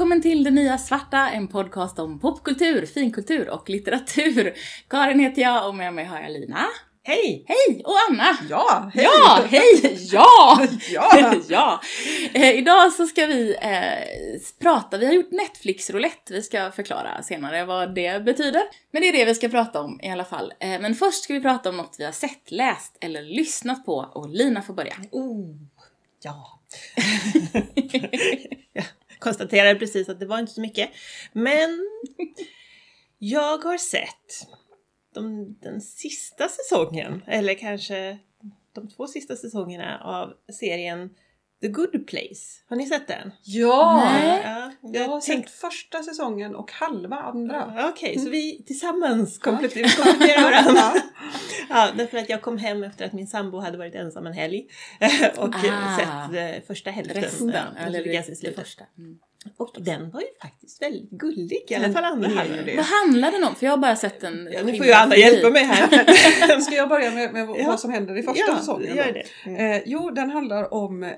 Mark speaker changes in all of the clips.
Speaker 1: Välkommen till Det Nya Svarta, en podcast om popkultur, finkultur och litteratur. Karin heter jag och med mig har jag Lina.
Speaker 2: Hej!
Speaker 1: Hej! Och Anna!
Speaker 2: Ja, hej!
Speaker 1: Ja, hej! Ja!
Speaker 2: Ja.
Speaker 1: ja! Eh, idag så ska vi eh, prata, vi har gjort Netflix-roulette, vi ska förklara senare vad det betyder. Men det är det vi ska prata om i alla fall. Eh, men först ska vi prata om något vi har sett, läst eller lyssnat på och Lina får börja.
Speaker 2: Oh, ja. konstaterade precis att det var inte så mycket. Men jag har sett de, den sista säsongen, eller kanske de två sista säsongerna av serien The Good Place. Har ni sett den?
Speaker 3: Ja!
Speaker 1: Nej.
Speaker 2: Ja,
Speaker 3: Jag har
Speaker 2: tänkte-
Speaker 3: sett första säsongen och halva andra.
Speaker 2: Ja, Okej, så vi tillsammans kompletterar, kompletterar varandra. Ja, därför att jag kom hem efter att min sambo hade varit ensam en helg och
Speaker 1: Ah.
Speaker 2: sett eh, första hälften.
Speaker 1: Resten,
Speaker 2: ja,
Speaker 1: eller
Speaker 2: eller slutet.
Speaker 1: första. Mm.
Speaker 2: Och den var ju faktiskt väldigt gullig, i alla
Speaker 3: Den
Speaker 2: fall andra
Speaker 3: är ju
Speaker 2: halvan.
Speaker 3: det.
Speaker 1: Vad handlar den om? För jag har bara sett en
Speaker 2: Ja, nu får ju Anna hjälpa mig här.
Speaker 3: Ska jag börja med, med
Speaker 2: Ja.
Speaker 3: vad som händer i första
Speaker 2: ja,
Speaker 3: säsongen?
Speaker 2: Gör
Speaker 3: då?
Speaker 2: det. Mm.
Speaker 3: Eh, jo, den handlar om eh,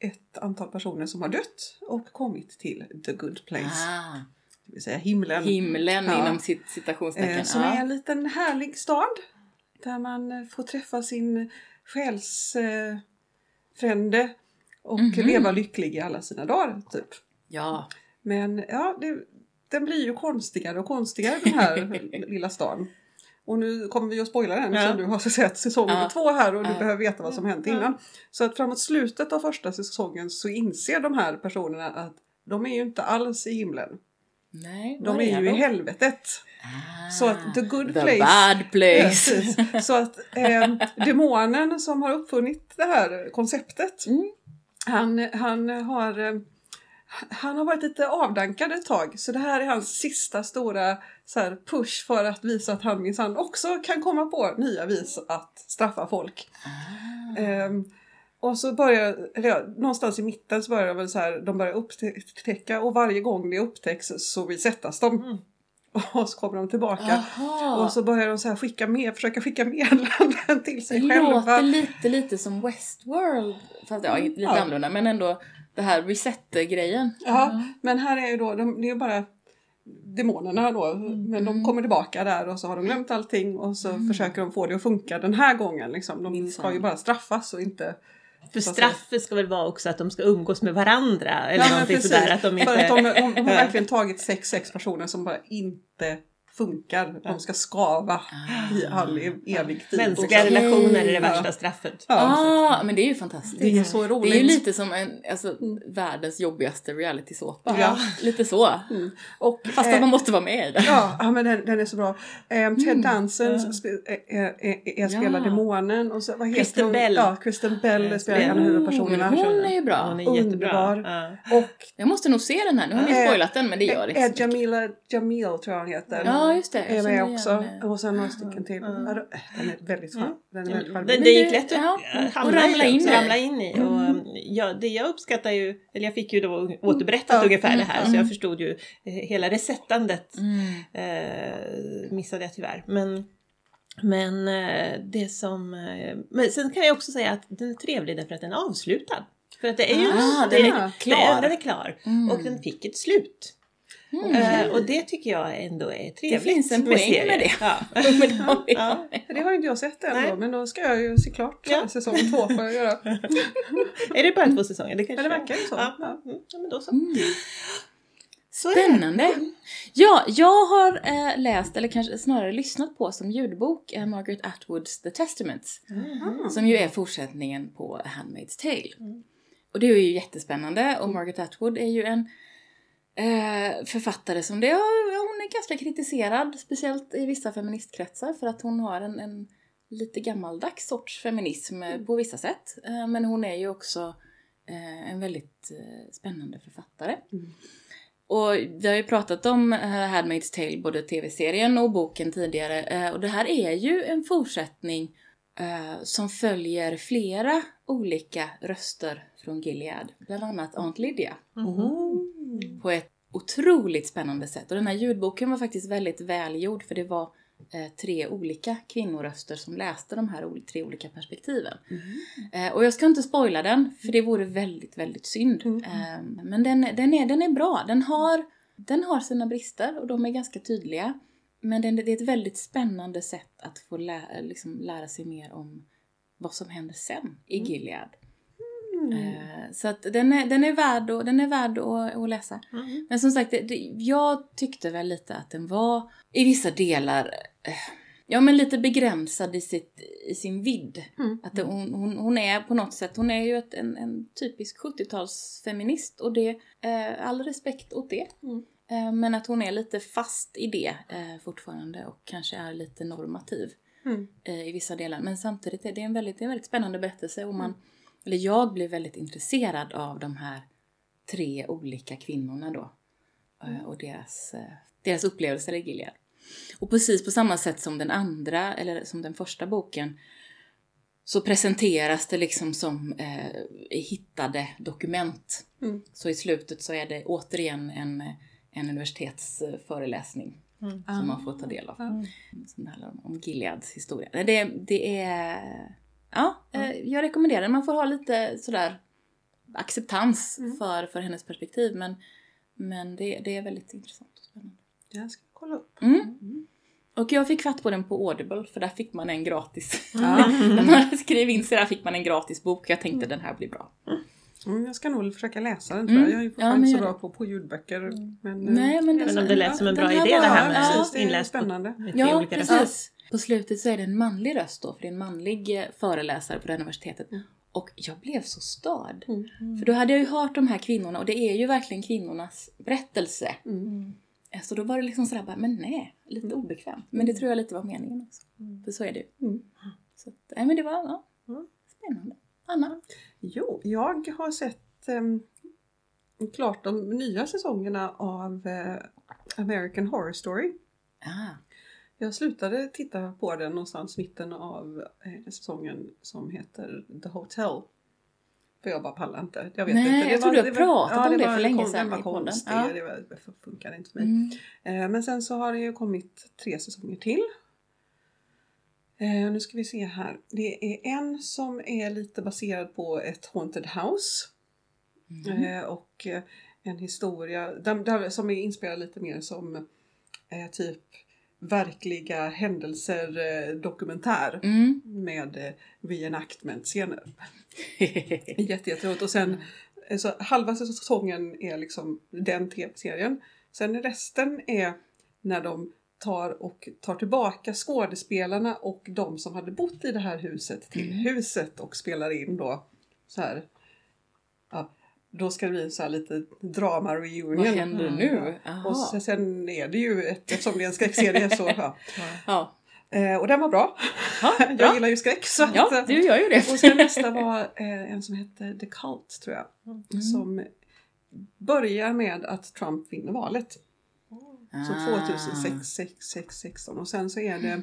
Speaker 3: ett antal personer som har dött och kommit till the good place.
Speaker 1: Ah,
Speaker 3: Det vill säga himlen.
Speaker 1: himlen
Speaker 3: Ja.
Speaker 1: inom cit- citationstecken.
Speaker 3: eh, som
Speaker 1: ja.
Speaker 3: är en liten härlig stad. Där man får träffa sin själsfrände eh, frände och
Speaker 1: Mhm.
Speaker 3: leva lycklig i alla sina dagar. Typ.
Speaker 1: Ja.
Speaker 3: Men ja, det, den blir ju konstigare och konstigare den här lilla stan. Och nu kommer vi att spoila den
Speaker 2: Ja.
Speaker 3: du har sett säsong
Speaker 1: Ja.
Speaker 3: två här och du
Speaker 1: Ja.
Speaker 3: behöver veta vad som hänt
Speaker 2: Ja.
Speaker 3: innan. Så att framåt slutet av första säsongen så inser de här personerna att de är ju inte alls i himlen.
Speaker 1: Nej,
Speaker 3: De
Speaker 1: vad
Speaker 3: är ju i
Speaker 1: de?
Speaker 3: helvetet.
Speaker 1: Ah,
Speaker 3: Så att the good
Speaker 1: the
Speaker 3: place-
Speaker 1: bad place.
Speaker 3: Precis. Så att eh, demonen som har uppfunnit det här konceptet
Speaker 1: Mm.
Speaker 3: han, han, har, eh, han har varit lite avdankad ett tag så det här är hans sista stora så push för att visa att han minsann också kan komma på nya vis att straffa folk.
Speaker 1: Ah.
Speaker 3: Ehm, och så börjar, eller någonstans i mitten så börjar de väl så här, de börjar upptäcka och varje gång det upptäcks så resettas de.
Speaker 2: Mm.
Speaker 3: Och så kommer de tillbaka.
Speaker 1: Aha.
Speaker 3: Och så börjar de så här skicka med, försöka skicka meddelanden till
Speaker 1: det
Speaker 3: sig
Speaker 1: låter
Speaker 3: själva.
Speaker 1: lite, lite som Westworld. Fast ja, lite
Speaker 3: Ja.
Speaker 1: annorlunda. Men ändå det här reset-grejen.
Speaker 3: Ja, men här är ju då, de, det är ju bara demonerna då.
Speaker 1: Mm.
Speaker 3: Men de kommer tillbaka där och så har de glömt allting och så
Speaker 1: Mm.
Speaker 3: försöker de få det att funka den här gången. Liksom. De
Speaker 1: Minsann.
Speaker 3: ska ju bara straffas och inte...
Speaker 2: För straffet ska väl vara också att de ska umgås med varandra eller
Speaker 3: Ja,
Speaker 2: någonting
Speaker 3: precis.
Speaker 2: sådär. Att de inte...
Speaker 3: För att de, de, de har verkligen tagit sex, sex personer som bara inte funkar. De ska skava i all e- evig tid.
Speaker 2: Mänskliga relationer är det
Speaker 3: Ja.
Speaker 2: värsta straffet.
Speaker 3: Ja,
Speaker 1: ah, men det är ju fantastiskt.
Speaker 3: det är så
Speaker 1: Det
Speaker 3: roligt.
Speaker 1: är ju lite som en, alltså, världens jobbigaste reality-såpa.
Speaker 3: Ja.
Speaker 1: Lite så.
Speaker 3: Mm. Och,
Speaker 1: Fast
Speaker 3: eh,
Speaker 1: att man måste vara med i det.
Speaker 3: Ja, men den, den är så bra. Um, Ted Danson
Speaker 2: Ja.
Speaker 3: spe- är, är, är spelar
Speaker 1: Ja.
Speaker 3: demonen och så, vad heter
Speaker 2: Kristen
Speaker 3: hon?
Speaker 2: Bell.
Speaker 3: Ja, Kristen Bell spelar en av
Speaker 2: Mm.
Speaker 3: huvudpersonerna.
Speaker 1: Hon är ju bra.
Speaker 2: Hon är jättebra.
Speaker 3: Underbar.
Speaker 2: Ja.
Speaker 3: Och
Speaker 1: Jag måste nog se den här. Nu har ni
Speaker 3: Eh,
Speaker 1: spoilat den men det gör
Speaker 3: Ed
Speaker 1: liksom.
Speaker 3: Jamila Jamil tror jag hon heter.
Speaker 1: Ja just det. jag
Speaker 3: är med
Speaker 1: igen
Speaker 3: också.
Speaker 1: det.
Speaker 3: Och sen några stycken till.
Speaker 2: Ja.
Speaker 3: Ja, Den är väldigt
Speaker 2: Mm.
Speaker 3: charm. Den är väldigt
Speaker 2: Det, det gick lätt att
Speaker 1: ja,
Speaker 2: hamna
Speaker 1: och ramla in i.
Speaker 2: ramla in i. Och, um, ja, det jag uppskattar ju, eller jag fick ju då återberättat
Speaker 3: Ja.
Speaker 2: ungefär det här
Speaker 1: Mm.
Speaker 2: så jag förstod ju eh, hela resettandet
Speaker 1: Mm.
Speaker 2: eh, missade jag tyvärr. Men, men eh, det som... Eh, men sen kan jag också säga att den är trevlig därför att den är avslutad. För att det är ju...
Speaker 1: Ah,
Speaker 2: det,
Speaker 1: den är
Speaker 2: det-
Speaker 1: klar.
Speaker 2: Den är klar.
Speaker 1: Mm.
Speaker 2: Och den fick ett slut.
Speaker 1: Mm.
Speaker 2: Eh, och det tycker jag ändå är trevligt.
Speaker 1: finns en poäng
Speaker 2: serier.
Speaker 1: med det.
Speaker 2: Ja.
Speaker 1: Men de-
Speaker 2: Ja.
Speaker 3: Det har inte jag sett än då, men då ska jag ju se klart
Speaker 2: Ja.
Speaker 3: säsong två får jag göra.
Speaker 2: Är det bara två säsonger? Det, kanske
Speaker 3: Ja, det verkar ju så.
Speaker 2: Ja,
Speaker 3: Ja.
Speaker 2: mm, ja men då så.
Speaker 1: Mm.
Speaker 2: det.
Speaker 1: Spännande! Ja, jag har eh, läst, eller kanske snarare lyssnat på som ljudbok, eh, Margaret Atwoods The Testaments.
Speaker 3: Mm.
Speaker 1: Som ju är fortsättningen på A Handmaid's Tale.
Speaker 2: Mm.
Speaker 1: Och det är ju jättespännande och Margaret Atwood är ju en eh, författare som det, ja, hon är ganska kritiserad, speciellt i vissa feministkretsar för att hon har en, en lite gammaldags sorts feminism eh, på vissa sätt. Eh, men hon är ju också eh, en väldigt eh, spännande författare.
Speaker 3: Mm.
Speaker 1: Och vi har ju pratat om Handmaid's Tale, både tv-serien och boken tidigare. Och det här är ju en fortsättning som följer flera olika röster från Gilead. Bland annat Aunt Lydia.
Speaker 2: Mhm.
Speaker 1: På ett otroligt spännande sätt. Och den här ljudboken var faktiskt väldigt välgjord för det var eh, tre olika kvinnoröster som läste de här tre olika perspektiven.
Speaker 3: Mm.
Speaker 1: Eh, och jag ska inte spoila den, för det vore väldigt, väldigt synd.
Speaker 3: Mm.
Speaker 1: Eh, men den, den, är, den är bra. Den har, den har sina brister och de är ganska tydliga. Men den, det är ett väldigt spännande sätt att få lä, liksom lära sig mer om vad som händer sen i Gilead.
Speaker 3: Mm.
Speaker 1: Eh, så att den är, den är värd, att, den är värd att, att läsa.
Speaker 2: Mm.
Speaker 1: Men som sagt, det, jag tyckte väl lite att den var i vissa delar eh, Ja men lite begränsad i, sitt, i sin vidd.
Speaker 3: Mm.
Speaker 1: Att det, hon, hon, hon är på något sätt, hon är ju ett, en, en typisk 70-talsfeminist och det, eh, all respekt åt det.
Speaker 3: Mm.
Speaker 1: Eh, men att hon är lite fast i det eh, fortfarande och kanske är lite normativ
Speaker 3: Mm.
Speaker 1: eh, i vissa delar. Men samtidigt är det en väldigt, en väldigt spännande berättelse och man, eller jag blev väldigt intresserad av de här tre olika kvinnorna då. eh, Och deras, eh, deras upplevelser i Gilead. Och precis på samma sätt som den andra, eller som den första boken, så presenteras det liksom som eh, hittade dokument.
Speaker 3: Mm.
Speaker 1: Så i slutet så är det återigen en, en universitetsföreläsning
Speaker 2: Mm.
Speaker 1: som man får ta del av.
Speaker 3: Ja.
Speaker 1: Som handlar om, om Gileads historia. Det, det är... Ja, eh, jag rekommenderar den. Man får ha lite sådär acceptans
Speaker 3: Mm.
Speaker 1: för, för hennes perspektiv. Men, men det, det är väldigt intressant och spännande.
Speaker 3: Den ska jag kolla upp.
Speaker 1: Mm. Och jag fick fatt på den på Audible för där fick man en gratis. När man skrev in sig där fick man en gratis bok. Jag tänkte den här blir bra.
Speaker 3: Mm, jag ska nog försöka läsa den tror jag.
Speaker 1: Mm.
Speaker 3: Jag är ju
Speaker 1: Ja,
Speaker 3: fortfarande
Speaker 1: men
Speaker 3: så bra på, på ljudböcker. Men, eh,
Speaker 1: Nej, men det,
Speaker 2: Men om det lät som en bra idé det här med
Speaker 1: ja,
Speaker 3: precis, det är
Speaker 2: inläst på
Speaker 1: Ja,
Speaker 2: olika röster.
Speaker 1: precis. På slutet så är det en manlig röst då, för det är en manlig eh, föreläsare på det här universitetet.
Speaker 3: Mm.
Speaker 1: Och jag blev så störd.
Speaker 3: Mm.
Speaker 1: För då hade jag ju hört de här kvinnorna och det är ju verkligen kvinnornas berättelse.
Speaker 3: Mm.
Speaker 1: Eh, Så då var det liksom sådär bara, men nej, lite obekvämt. Men det tror jag lite var meningen också. För så är det ju.
Speaker 3: Mm.
Speaker 1: Så att, nej men det var, ja,
Speaker 2: Mm.
Speaker 1: spännande. Anna?
Speaker 3: Jo, jag har sett um, klart de nya säsongerna av eh, American Horror Story.
Speaker 1: Ah,
Speaker 3: Jag slutade titta på den någonstans mitten av eh, säsongen som heter The Hotel. För jag bara pallar inte. Jag vet
Speaker 1: Nej,
Speaker 3: inte.
Speaker 1: jag tror du har pratat om det
Speaker 3: var
Speaker 1: för länge sedan
Speaker 3: Den var konstig.
Speaker 1: Ja.
Speaker 3: Det, var, det funkar inte för mig.
Speaker 1: mm.
Speaker 3: Eh, men sen så har det ju kommit tre säsonger till. Eh, nu ska vi se här. Det är en som är lite baserad på ett haunted house.
Speaker 1: Mm.
Speaker 3: Eh, och eh, en historia där, där, som är inspelad lite mer som eh, typ verkliga händelser eh, dokumentär
Speaker 1: Mm.
Speaker 3: med eh, reenactment-scener. Jätte, jätteroligt. Och sen så halva säsongen är liksom den tv-serien. Sen resten är när de tar och tar tillbaka skådespelarna och de som hade bott i det här huset till
Speaker 1: Mm.
Speaker 3: huset och spelar in då så här. Ja, då ska det bli så här lite drama reunion.
Speaker 1: Vad händer
Speaker 2: Mm.
Speaker 1: nu?
Speaker 3: Och
Speaker 1: Aha.
Speaker 3: sen- sen är det ju, ett, eftersom det är en skräckserie så ja.
Speaker 1: Ja,
Speaker 3: Eh, och den var bra.
Speaker 1: ja,
Speaker 3: Jag
Speaker 1: bra.
Speaker 3: gillar ju skräck så att,
Speaker 1: ja, du gör ju det.
Speaker 3: och sen nästa var eh, en som hette The Cult tror jag.
Speaker 1: Mm.
Speaker 3: Som börjar med att Trump vinner valet. Så
Speaker 1: Ah.
Speaker 3: 2006, 6, 6, 16 och sen så är det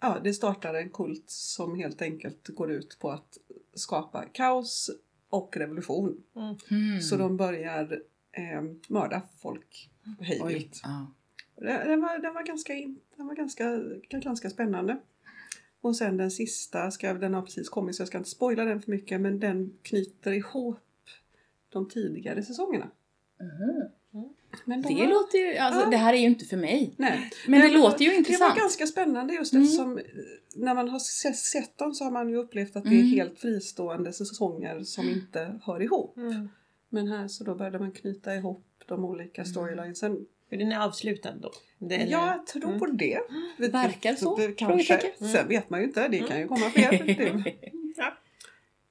Speaker 3: Ja, det startar en kult som helt enkelt går ut på att skapa kaos och revolution.
Speaker 1: Mm.
Speaker 3: Så de börjar eh, mörda folk hej
Speaker 1: Oj.
Speaker 3: vilt.
Speaker 1: Ja.
Speaker 3: Den, var, den var, ganska, den var ganska, ganska spännande. Och sen den sista, ska, den har precis kommit så jag ska inte spoila den för mycket men den knyter ihop de tidigare säsongerna. Men de
Speaker 1: Det
Speaker 3: var-
Speaker 1: låter ju, alltså
Speaker 3: Ja.
Speaker 1: det här är ju inte för mig.
Speaker 3: Nej.
Speaker 1: Men det
Speaker 3: Nej,
Speaker 1: låter ju
Speaker 3: Det
Speaker 1: intressant.
Speaker 3: var ganska spännande just
Speaker 1: Mm.
Speaker 3: eftersom eh, när man har se- sett dem så har man ju upplevt att det
Speaker 1: Mm.
Speaker 3: är helt fristående säsonger som inte hör ihop.
Speaker 2: Mm.
Speaker 3: Men här så då började man knyta ihop de olika
Speaker 1: Mm.
Speaker 3: storylinesen.
Speaker 2: För den är avslutad då? Det är-
Speaker 3: Jag tror på det.
Speaker 1: Mm. Verkar så,
Speaker 3: Det Kanske. Sen vet man ju inte, det kan ju komma fler.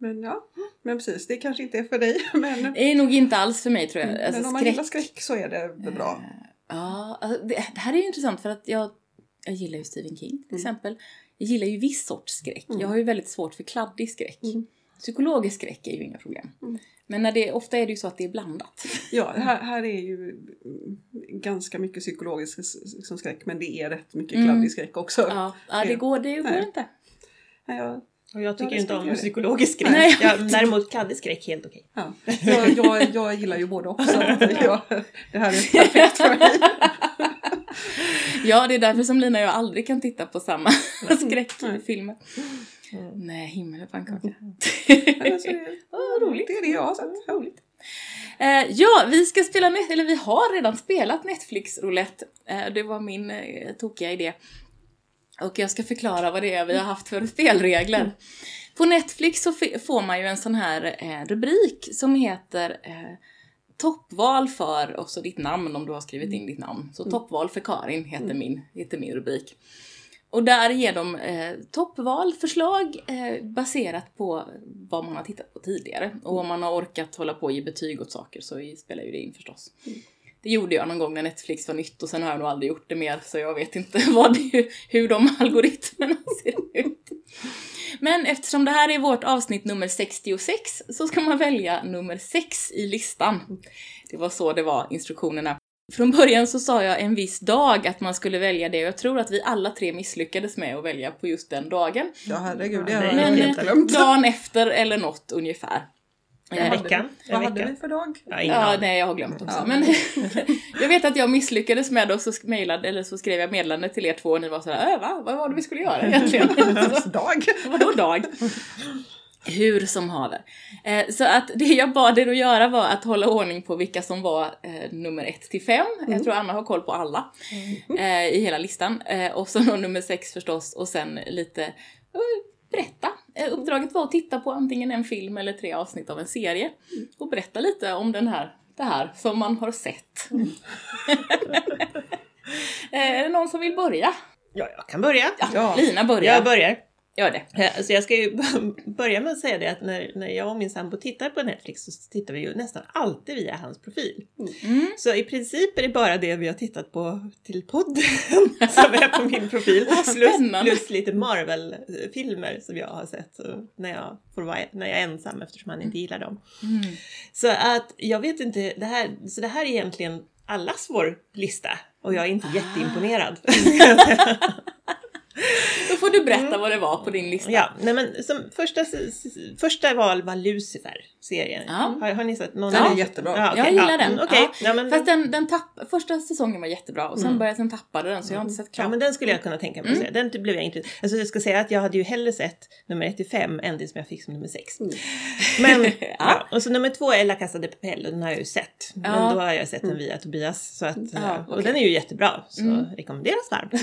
Speaker 3: Men ja, men precis, det kanske inte är för dig. Men,
Speaker 1: Det är nog inte alls för mig tror jag.
Speaker 3: men
Speaker 1: Alltså,
Speaker 3: om man gillar skräck så är det bra.
Speaker 1: Ja, alltså, det, det här är ju intressant för att jag, jag gillar ju Stephen King till
Speaker 3: Mm.
Speaker 1: exempel. Jag gillar ju viss sorts skräck.
Speaker 3: Mm.
Speaker 1: Jag har ju väldigt svårt för kladdig skräck.
Speaker 3: Mm.
Speaker 1: Psykologisk skräck är ju inga problem.
Speaker 3: Mm.
Speaker 1: Men när det, ofta är det ju så att det är blandat.
Speaker 3: Ja, här, här är ju mm, ganska mycket psykologisk liksom skräck men det är rätt mycket
Speaker 1: Mm.
Speaker 3: kladdig skräck också.
Speaker 1: Ja, ja det går, det går
Speaker 3: Nej.
Speaker 1: inte.
Speaker 3: Ja, jag,
Speaker 2: Och jag tycker
Speaker 3: Ja,
Speaker 2: inte om
Speaker 3: jag
Speaker 2: psykologisk skräck.
Speaker 1: Nej.
Speaker 2: Ja, däremot kladdig helt okej.
Speaker 3: ja. Jag, jag, jag gillar ju både också. Jag, det här är perfekt för mig.
Speaker 1: Ja, det är därför som Lina och jag aldrig kan titta på samma skräckfilmer. Nej, himmel och pannkaka.
Speaker 3: Alltså, det-
Speaker 1: Åh, roligt.
Speaker 3: Det är det jag har sett.
Speaker 1: Roligt. Eh, ja, vi ska spela, net- eller vi har redan spelat Netflix-roulette. Eh, det var min eh, tokiga idé. Och jag ska förklara vad det är vi har haft för spelregler. På Netflix så får man ju en sån här eh, rubrik som heter eh, Toppval för, och så ditt namn om du har skrivit in ditt namn. Så toppval för Karin heter, min, heter min rubrik. Och där ger de eh, toppval, förslag eh, baserat på vad man har tittat på tidigare. Och om man har orkat hålla på och ge betyg åt saker så spelar ju det in förstås. Det gjorde jag någon gång när Netflix var nytt och sen har jag nog aldrig gjort det mer så jag vet inte vad det, hur de algoritmerna ser ut. Men eftersom det här är vårt avsnitt nummer 66 så ska man välja nummer 6 i listan. Det var så det var, instruktionerna. Från början så sa jag en viss dag att man skulle välja det och jag tror att vi alla tre misslyckades med att välja på just den dagen.
Speaker 3: Ja herregud, det har jag helt glömt.
Speaker 1: dagen efter eller något ungefär. Eh,
Speaker 2: vecka. En
Speaker 3: Vad hade vi för dag?
Speaker 2: Ja,
Speaker 1: Ja, nej jag har glömt också.
Speaker 3: Ja.
Speaker 1: Men jag vet att jag misslyckades med och så, mejlade, eller så skrev jag meddelande till er två och ni var sådär äh, va? Vad var det vi skulle göra egentligen? Så-
Speaker 3: dag?
Speaker 1: Vadå dag? Hur som haver. Eh, så att det jag bad er att göra var att hålla ordning på vilka som var eh, nummer ett till fem. Jag tror Anna har koll på alla eh, i hela listan. Och så nummer sex förstås och sen lite berätta. Eh, uppdraget var att titta på antingen en film eller tre avsnitt av en serie och berätta lite om den här, det här som man har sett. eh, är det någon som vill börja?
Speaker 2: Ja, jag kan börja.
Speaker 3: Ja.
Speaker 1: Lina börjar.
Speaker 2: Jag börjar.
Speaker 1: Gör det.
Speaker 2: Ja, Alltså jag ska ju börja med att säga det att när, när jag och min sambo tittar på Netflix så tittar vi ju nästan alltid via hans profil.
Speaker 1: Mm.
Speaker 2: Så i princip är det bara det vi har tittat på till podden som är på min profil. Plus, plus lite Marvel-filmer som jag har sett så när, jag vara, när jag är ensam eftersom han inte gillar dem.
Speaker 1: Mm.
Speaker 2: Så att jag vet inte, det här, så det här är egentligen allas vår lista och jag är inte
Speaker 1: Ah.
Speaker 2: jätteimponerad.
Speaker 1: Då får du berätta vad det var på din lista.
Speaker 2: Ja, nej men som första, första val var Lucifer, serien.
Speaker 1: Ja.
Speaker 2: Har, har ni sett någon?
Speaker 3: Den
Speaker 2: av
Speaker 3: är jättebra.
Speaker 2: Ja, okej.
Speaker 1: Jag gillar
Speaker 2: ja,
Speaker 1: den.
Speaker 2: mm, Okej,
Speaker 1: Ja.
Speaker 2: ja, men,
Speaker 1: Fast den, den tapp, första säsongen var jättebra och sen
Speaker 2: Mm.
Speaker 1: började den tappade den så jag har inte sett klart.
Speaker 2: ja, men den skulle jag kunna tänka mig att se.
Speaker 1: Mm.
Speaker 2: Den blev jag inte... Alltså jag ska säga att jag hade ju hellre sett nummer 1 till 5 än det som jag fick som nummer 6. Men, ja. Och så nummer två är La Casa de Papel och den har jag ju sett. Men
Speaker 1: Ja.
Speaker 2: då har jag sett den via Tobias. Så att,
Speaker 1: Ja,
Speaker 2: ja, Och den är ju jättebra, så
Speaker 1: Mm.
Speaker 2: rekommenderas varmt.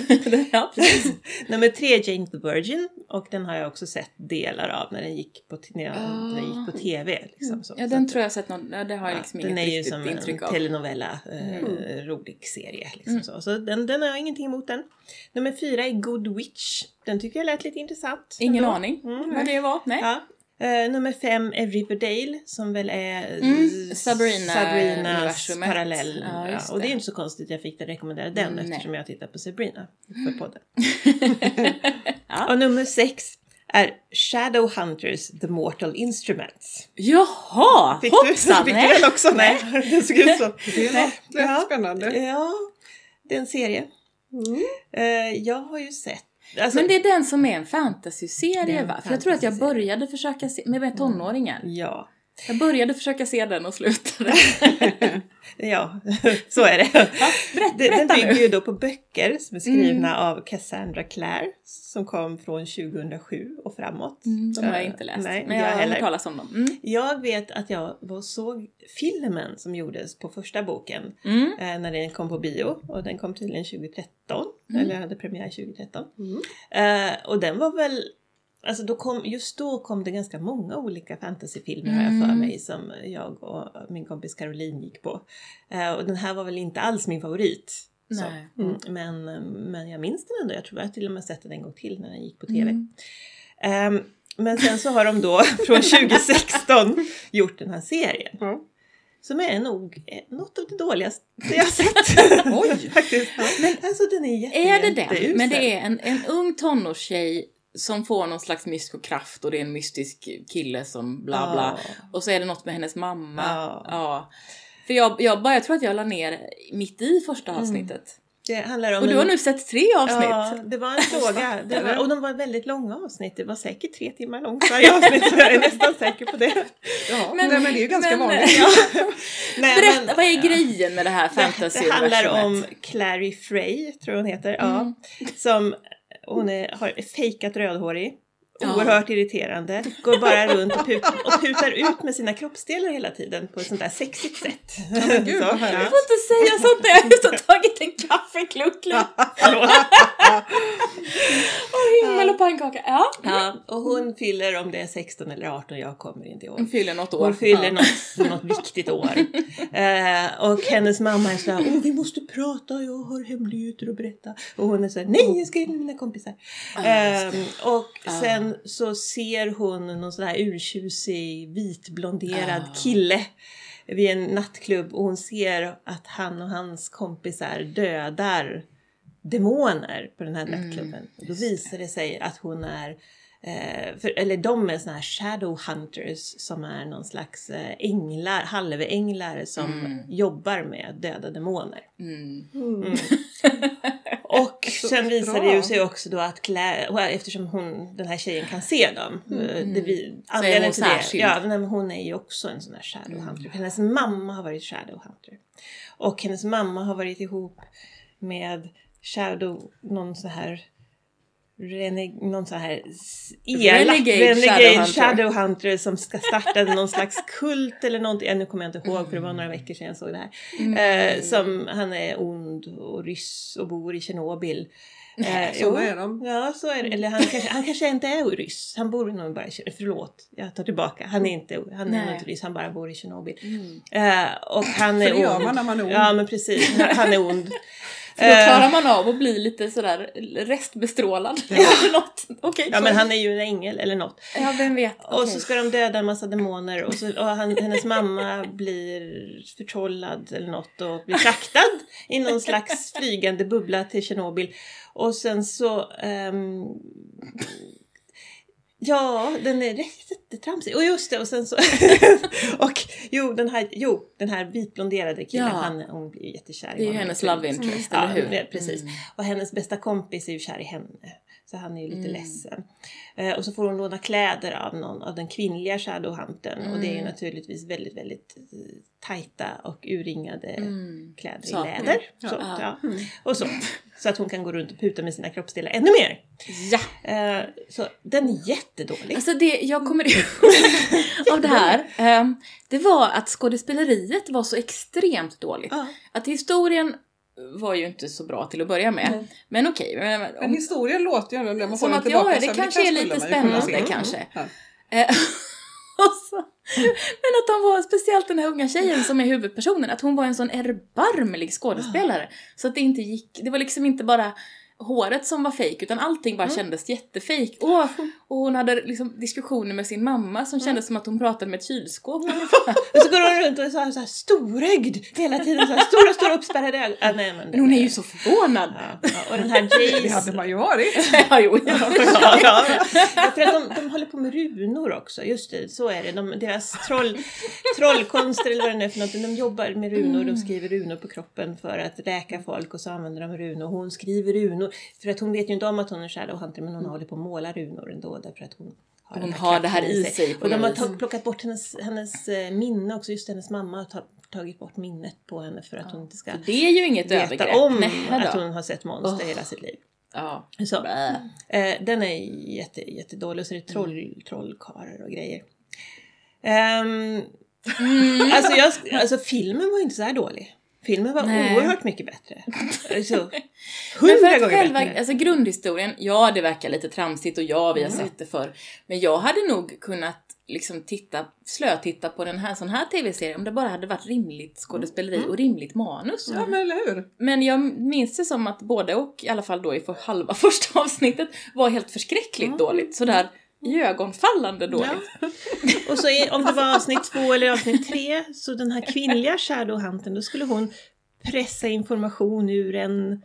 Speaker 1: ja, precis.
Speaker 2: Nummer tre är Jane the Virgin och den har jag också sett delar av när den gick på, när jag, när den gick på TV. Liksom, så.
Speaker 1: Ja, den tror jag har sett någon, ja, det har jag
Speaker 2: Ja,
Speaker 1: liksom
Speaker 2: den
Speaker 1: inget
Speaker 2: är ju
Speaker 1: riktigt
Speaker 2: som
Speaker 1: intryck
Speaker 2: en
Speaker 1: av.
Speaker 2: telenovella, eh,
Speaker 1: Mm.
Speaker 2: rolig serie. Liksom så så den, den har jag ingenting emot den. Nummer fyra är Good Witch. Den tycker jag lät lite intressant.
Speaker 1: Ingen
Speaker 2: ändå.
Speaker 1: aning
Speaker 2: Mm.
Speaker 1: vad det var. Nej.
Speaker 2: Ja. Eh, nummer fem är Riverdale som väl är
Speaker 1: Mm, Sabrina-
Speaker 2: Sabrinas parallell.
Speaker 1: Ja,
Speaker 2: Ja,
Speaker 1: just
Speaker 2: och det är
Speaker 1: det.
Speaker 2: inte så konstigt jag fick det rekommendera den
Speaker 1: Mm,
Speaker 2: eftersom jag tittar på Sabrina för podden.
Speaker 1: Ja.
Speaker 2: Och nummer sex är Shadowhunters The Mortal Instruments.
Speaker 1: Jaha!
Speaker 2: Fick
Speaker 1: Hoppsan!
Speaker 2: du, fick
Speaker 1: nej.
Speaker 2: du den också? Nej, det såg ut så.
Speaker 3: Det lät
Speaker 2: Ja.
Speaker 3: spännande.
Speaker 2: Ja, det är en serie.
Speaker 3: Mm.
Speaker 2: Eh, jag har ju sett... Alltså,
Speaker 1: Men det är den som är en fantasy-serie va? För jag tror att jag började försöka se, med med tonåringar.
Speaker 2: Ja,
Speaker 1: Jag började försöka se den och slutade.
Speaker 2: ja, så är det.
Speaker 1: Ja, berätta,
Speaker 2: Den bygger
Speaker 1: nu.
Speaker 2: ju då på böcker som är skrivna
Speaker 1: Mm.
Speaker 2: av Cassandra Clare som kom från 2007 och framåt.
Speaker 1: Mm, de har jag
Speaker 2: Eh,
Speaker 1: inte läst.
Speaker 2: Nej,
Speaker 1: men jag
Speaker 2: jag
Speaker 1: har hört talas om dem. Mm.
Speaker 2: Jag vet att jag var såg filmen som gjordes på första boken
Speaker 1: Mm.
Speaker 2: eh, när den kom på bio och den kom tydligen 2013
Speaker 1: Mm.
Speaker 2: eller hade premiär 2013.
Speaker 3: Mm.
Speaker 2: Eh, och den var väl Alltså då kom, just då kom det ganska många olika fantasyfilmer har jag för
Speaker 1: Mm.
Speaker 2: mig som jag och min kompis Caroline gick på. Eh, och den här var väl inte alls min favorit. Mm, men, men jag minns den ändå. Jag tror jag till och med sett den en gång till när den gick på TV.
Speaker 1: Mm.
Speaker 2: Ehm, men sen så har de då från 2016 gjort den här serien.
Speaker 3: Ja.
Speaker 2: Som är nog eh, något av det dåligaste jag sett.
Speaker 3: Oj.
Speaker 2: Faktiskt. Men alltså den är jätte,
Speaker 1: Är det den? Men det är en, en ung tonårstjej som får någon slags mystisk kraft och det är en mystisk kille som bla bla.
Speaker 2: Ja.
Speaker 1: Och så är det något med hennes mamma.
Speaker 2: Ja.
Speaker 1: Ja. För jag, jag, bara, jag tror att jag la ner mitt i första
Speaker 2: Mm.
Speaker 1: avsnittet.
Speaker 2: Det handlar om
Speaker 1: Och du
Speaker 2: en-
Speaker 1: har nu sett tre avsnitt.
Speaker 2: Ja, det var en fråga. Det var, och de var väldigt långa avsnitt. Det var säkert tre timmar långt varje avsnitt. jag är nästan säker på det.
Speaker 3: Ja,
Speaker 1: Men-
Speaker 3: nej, men det är ju ganska
Speaker 1: men-
Speaker 3: vanligt.
Speaker 2: Nej,
Speaker 1: Berätta,
Speaker 2: men-
Speaker 1: vad är grejen med det här fantasy
Speaker 2: det handlar om Clary Frey, tror jag hon heter. Ja,
Speaker 1: Mm.
Speaker 2: som hon är, har fejkat rödhårig.
Speaker 1: Ja.
Speaker 2: Oerhört irriterande. Går bara runt och, put, och putar ut med sina kroppsdelar hela tiden på ett sånt där sexigt sätt.
Speaker 3: men gud,
Speaker 2: Så.
Speaker 1: Du får inte säga sånt när jag just har tagit en kaffeklunk. Och himmel och pannkaka. Ja.
Speaker 2: Ja, och hon fyller om det är 16 eller 18, jag kommer inte ihåg.
Speaker 1: Hon fyller något år.
Speaker 2: Hon fyller
Speaker 1: ja.
Speaker 2: något, något viktigt år. Eh, och hennes mamma är såhär, åh vi måste prata, jag har hemligheter att berätta. Och hon är såhär, nej jag ska in med mina kompisar. Eh, och
Speaker 1: Ah.
Speaker 2: Sen så ser hon någon sån här urtjusig vitblonderad
Speaker 1: Ah.
Speaker 2: kille vid en nattklubb och hon ser att han och hans kompisar dödar demoner på den här
Speaker 1: Mm,
Speaker 2: nattklubben. Och då visar det sig att hon är Eh, för, eller de är såna här shadow hunters som är någon slags eh, änglar, halvänglar som
Speaker 1: Mm.
Speaker 2: jobbar med döda demoner.
Speaker 1: Mm.
Speaker 3: Mm.
Speaker 2: Och
Speaker 3: Så
Speaker 2: sen visar
Speaker 3: bra.
Speaker 2: det ju sig också då att Claire, eftersom hon, den här tjejen kan se dem. eh, Det, vi,
Speaker 1: Mm. Hon
Speaker 2: till det, ja, men hon är ju också en sån här shadow hunter. Hennes mamma har varit shadow hunter. Och hennes mamma har varit ihop med shadow, någon sån här Reneg, någon sån här elak
Speaker 1: Renegade
Speaker 2: renegade
Speaker 1: Shadowhunter.
Speaker 2: Som ska starta någon slags kult eller någonting. Ja, nu kommer jag inte ihåg för det var några veckor sedan jag såg det här.
Speaker 1: Mm.
Speaker 2: Eh, som han är ond och ryss och bor i Tjernobyl. Eh,
Speaker 3: Så är de.
Speaker 2: Ja, så är det. Eller han kanske, han kanske inte är ryss. Han bor nog bara i Tjernobyl. Förlåt, jag tar tillbaka. Han är inte, han är
Speaker 1: Nej.
Speaker 2: inte ryss, han bara bor i Tjernobyl.
Speaker 1: Mm.
Speaker 2: Eh, och han
Speaker 3: För
Speaker 2: är
Speaker 3: det gör man när man är ond.
Speaker 2: Ja, men precis. Han är ond.
Speaker 1: För då
Speaker 2: Eh,
Speaker 1: klarar man av att bli lite sådär restbestrålad. Eller något. Okej.
Speaker 2: Ja, men han är ju en ängel eller något.
Speaker 1: Ja, vem vet.
Speaker 2: Och
Speaker 1: Okej.
Speaker 2: så ska de döda en massa demoner och, så, och han, hennes mamma blir förtrollad eller något och blir fraktad i någon slags flygande bubbla till Tjernobyl. Och sen så... ehm, ja, den är jättetramsig. Och just det, och sen så... och jo, den här, jo, den här vitblonderade killen,
Speaker 1: Ja.
Speaker 2: han, hon blir ju jättekär i
Speaker 1: Det är ju
Speaker 2: honom.
Speaker 1: hennes love interest,
Speaker 2: Ja,
Speaker 1: eller hur?
Speaker 2: det- precis.
Speaker 1: Mm.
Speaker 2: Och hennes bästa kompis är ju kär i henne. Så han är ju lite
Speaker 1: Mm.
Speaker 2: ledsen. Eh, och så får hon låna kläder av någon av den kvinnliga shadowhuntern. Och det är ju
Speaker 1: Mm.
Speaker 2: naturligtvis väldigt, väldigt eh, tajta och urringade
Speaker 1: Mm.
Speaker 2: kläder
Speaker 1: Så.
Speaker 2: i läder.
Speaker 3: Ja.
Speaker 2: Så,
Speaker 1: Ja.
Speaker 2: ja. Och så. Så att hon kan gå runt och puta med sina kroppsdelar ännu mer.
Speaker 1: Ja!
Speaker 2: Eh, så den är jättedålig.
Speaker 1: Alltså det jag kommer ihåg av det här, ehm, det var att skådespeleriet var så extremt dåligt. Att historien var ju inte så bra till att börja med.
Speaker 3: Nej.
Speaker 1: Men okej. men- men-
Speaker 3: Men historien låter ju ändå,
Speaker 1: Som att, ja, det kanske är lite spännande kanske.
Speaker 3: Ja.
Speaker 1: Eh, så, men att de var, speciellt den här unga tjejen som är huvudpersonen, att hon var en sån erbarmlig skådespelare. Så att det inte gick, det var liksom inte bara håret som var fejk utan allting bara kändes jättefejk. Och, och hon hade liksom diskussioner med sin mamma som kändes som att hon pratade med ett kylskåp.
Speaker 2: Och så går hon runt och är så här, så här storögd hela tiden. Så här, stora, stora uppspärrade ögon. Ah, nej, men,
Speaker 1: Men hon är ju så förvånad.
Speaker 2: Ja, ja. Och den här
Speaker 3: Det
Speaker 2: Jace.
Speaker 3: hade man ju varit.
Speaker 1: Ja, jo, ja.
Speaker 2: ja, ja. ja, för att de, de håller på med runor också, just det, så är det. De, deras troll, trollkonster eller vad det nu är för någonting, de jobbar med runor, de skriver runor på kroppen för att räka folk och så använder de runor. Hon skriver runor, för att hon vet ju inte om att hon är Shadowhunter men hon håller på att måla runor ändå därför att hon har,
Speaker 1: Hon har det här i sig på
Speaker 2: Och de har plockat bort hennes, hennes eh, minne också, just hennes mamma har ta, tagit bort minnet på henne för att hon inte ska
Speaker 1: Det är ju inget
Speaker 2: veta
Speaker 1: övergrepp.
Speaker 2: om
Speaker 1: Nej
Speaker 2: att hon har sett monster
Speaker 1: Åh.
Speaker 2: hela sitt liv.
Speaker 1: Ja.
Speaker 2: Så. Eh, den är jätte, jättedålig och så är det troll, trollkarlar och grejer. Ehm, alltså, jag, alltså filmen var inte så här dålig. Filmen var
Speaker 1: Nej.
Speaker 2: oerhört mycket bättre. Alltså, hundra gånger
Speaker 1: själva,
Speaker 2: bättre.
Speaker 1: alltså grundhistorien, ja det verkar lite tramsigt och ja vi har
Speaker 2: Mm.
Speaker 1: sett det förr. Men jag hade nog kunnat liksom titta, slötitta på den här sån här tv-serie om det bara hade varit rimligt skådespeleri
Speaker 2: Mm.
Speaker 1: och rimligt manus.
Speaker 3: Ja men eller hur?
Speaker 1: Men jag minns det som att både och, i alla fall då i för halva första avsnittet, var helt förskräckligt
Speaker 2: Mm.
Speaker 1: dåligt. Sådär iögonfallande dåligt.
Speaker 2: Och så är, om det var avsnitt två eller avsnitt tre, så den här kvinnliga Shadowhunten, då skulle hon pressa information ur en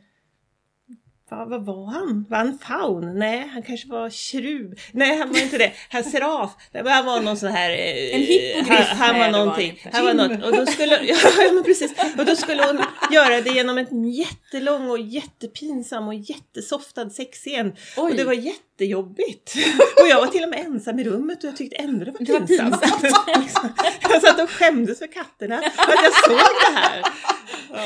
Speaker 2: vad, vad var han? Var han faun? Nej, han kanske var tjuv. Nej, han var inte det. Han seraf. Han var någon sån här... eh,
Speaker 1: En hippogriff.
Speaker 2: Han, han var
Speaker 1: det var
Speaker 2: någonting.
Speaker 1: han
Speaker 2: var något. Och då skulle, ja, men precis. Och då skulle hon göra det genom en jättelång och jättepinsam och jättesoftad sexscen.
Speaker 1: Oj.
Speaker 2: Och det var jättejobbigt. Och jag var till och med ensam i rummet och jag tyckte ändå det var
Speaker 1: Det var
Speaker 2: pinsamt.
Speaker 1: pinsamt.
Speaker 2: jag satt och skämdes för katterna att jag såg det här. Ja.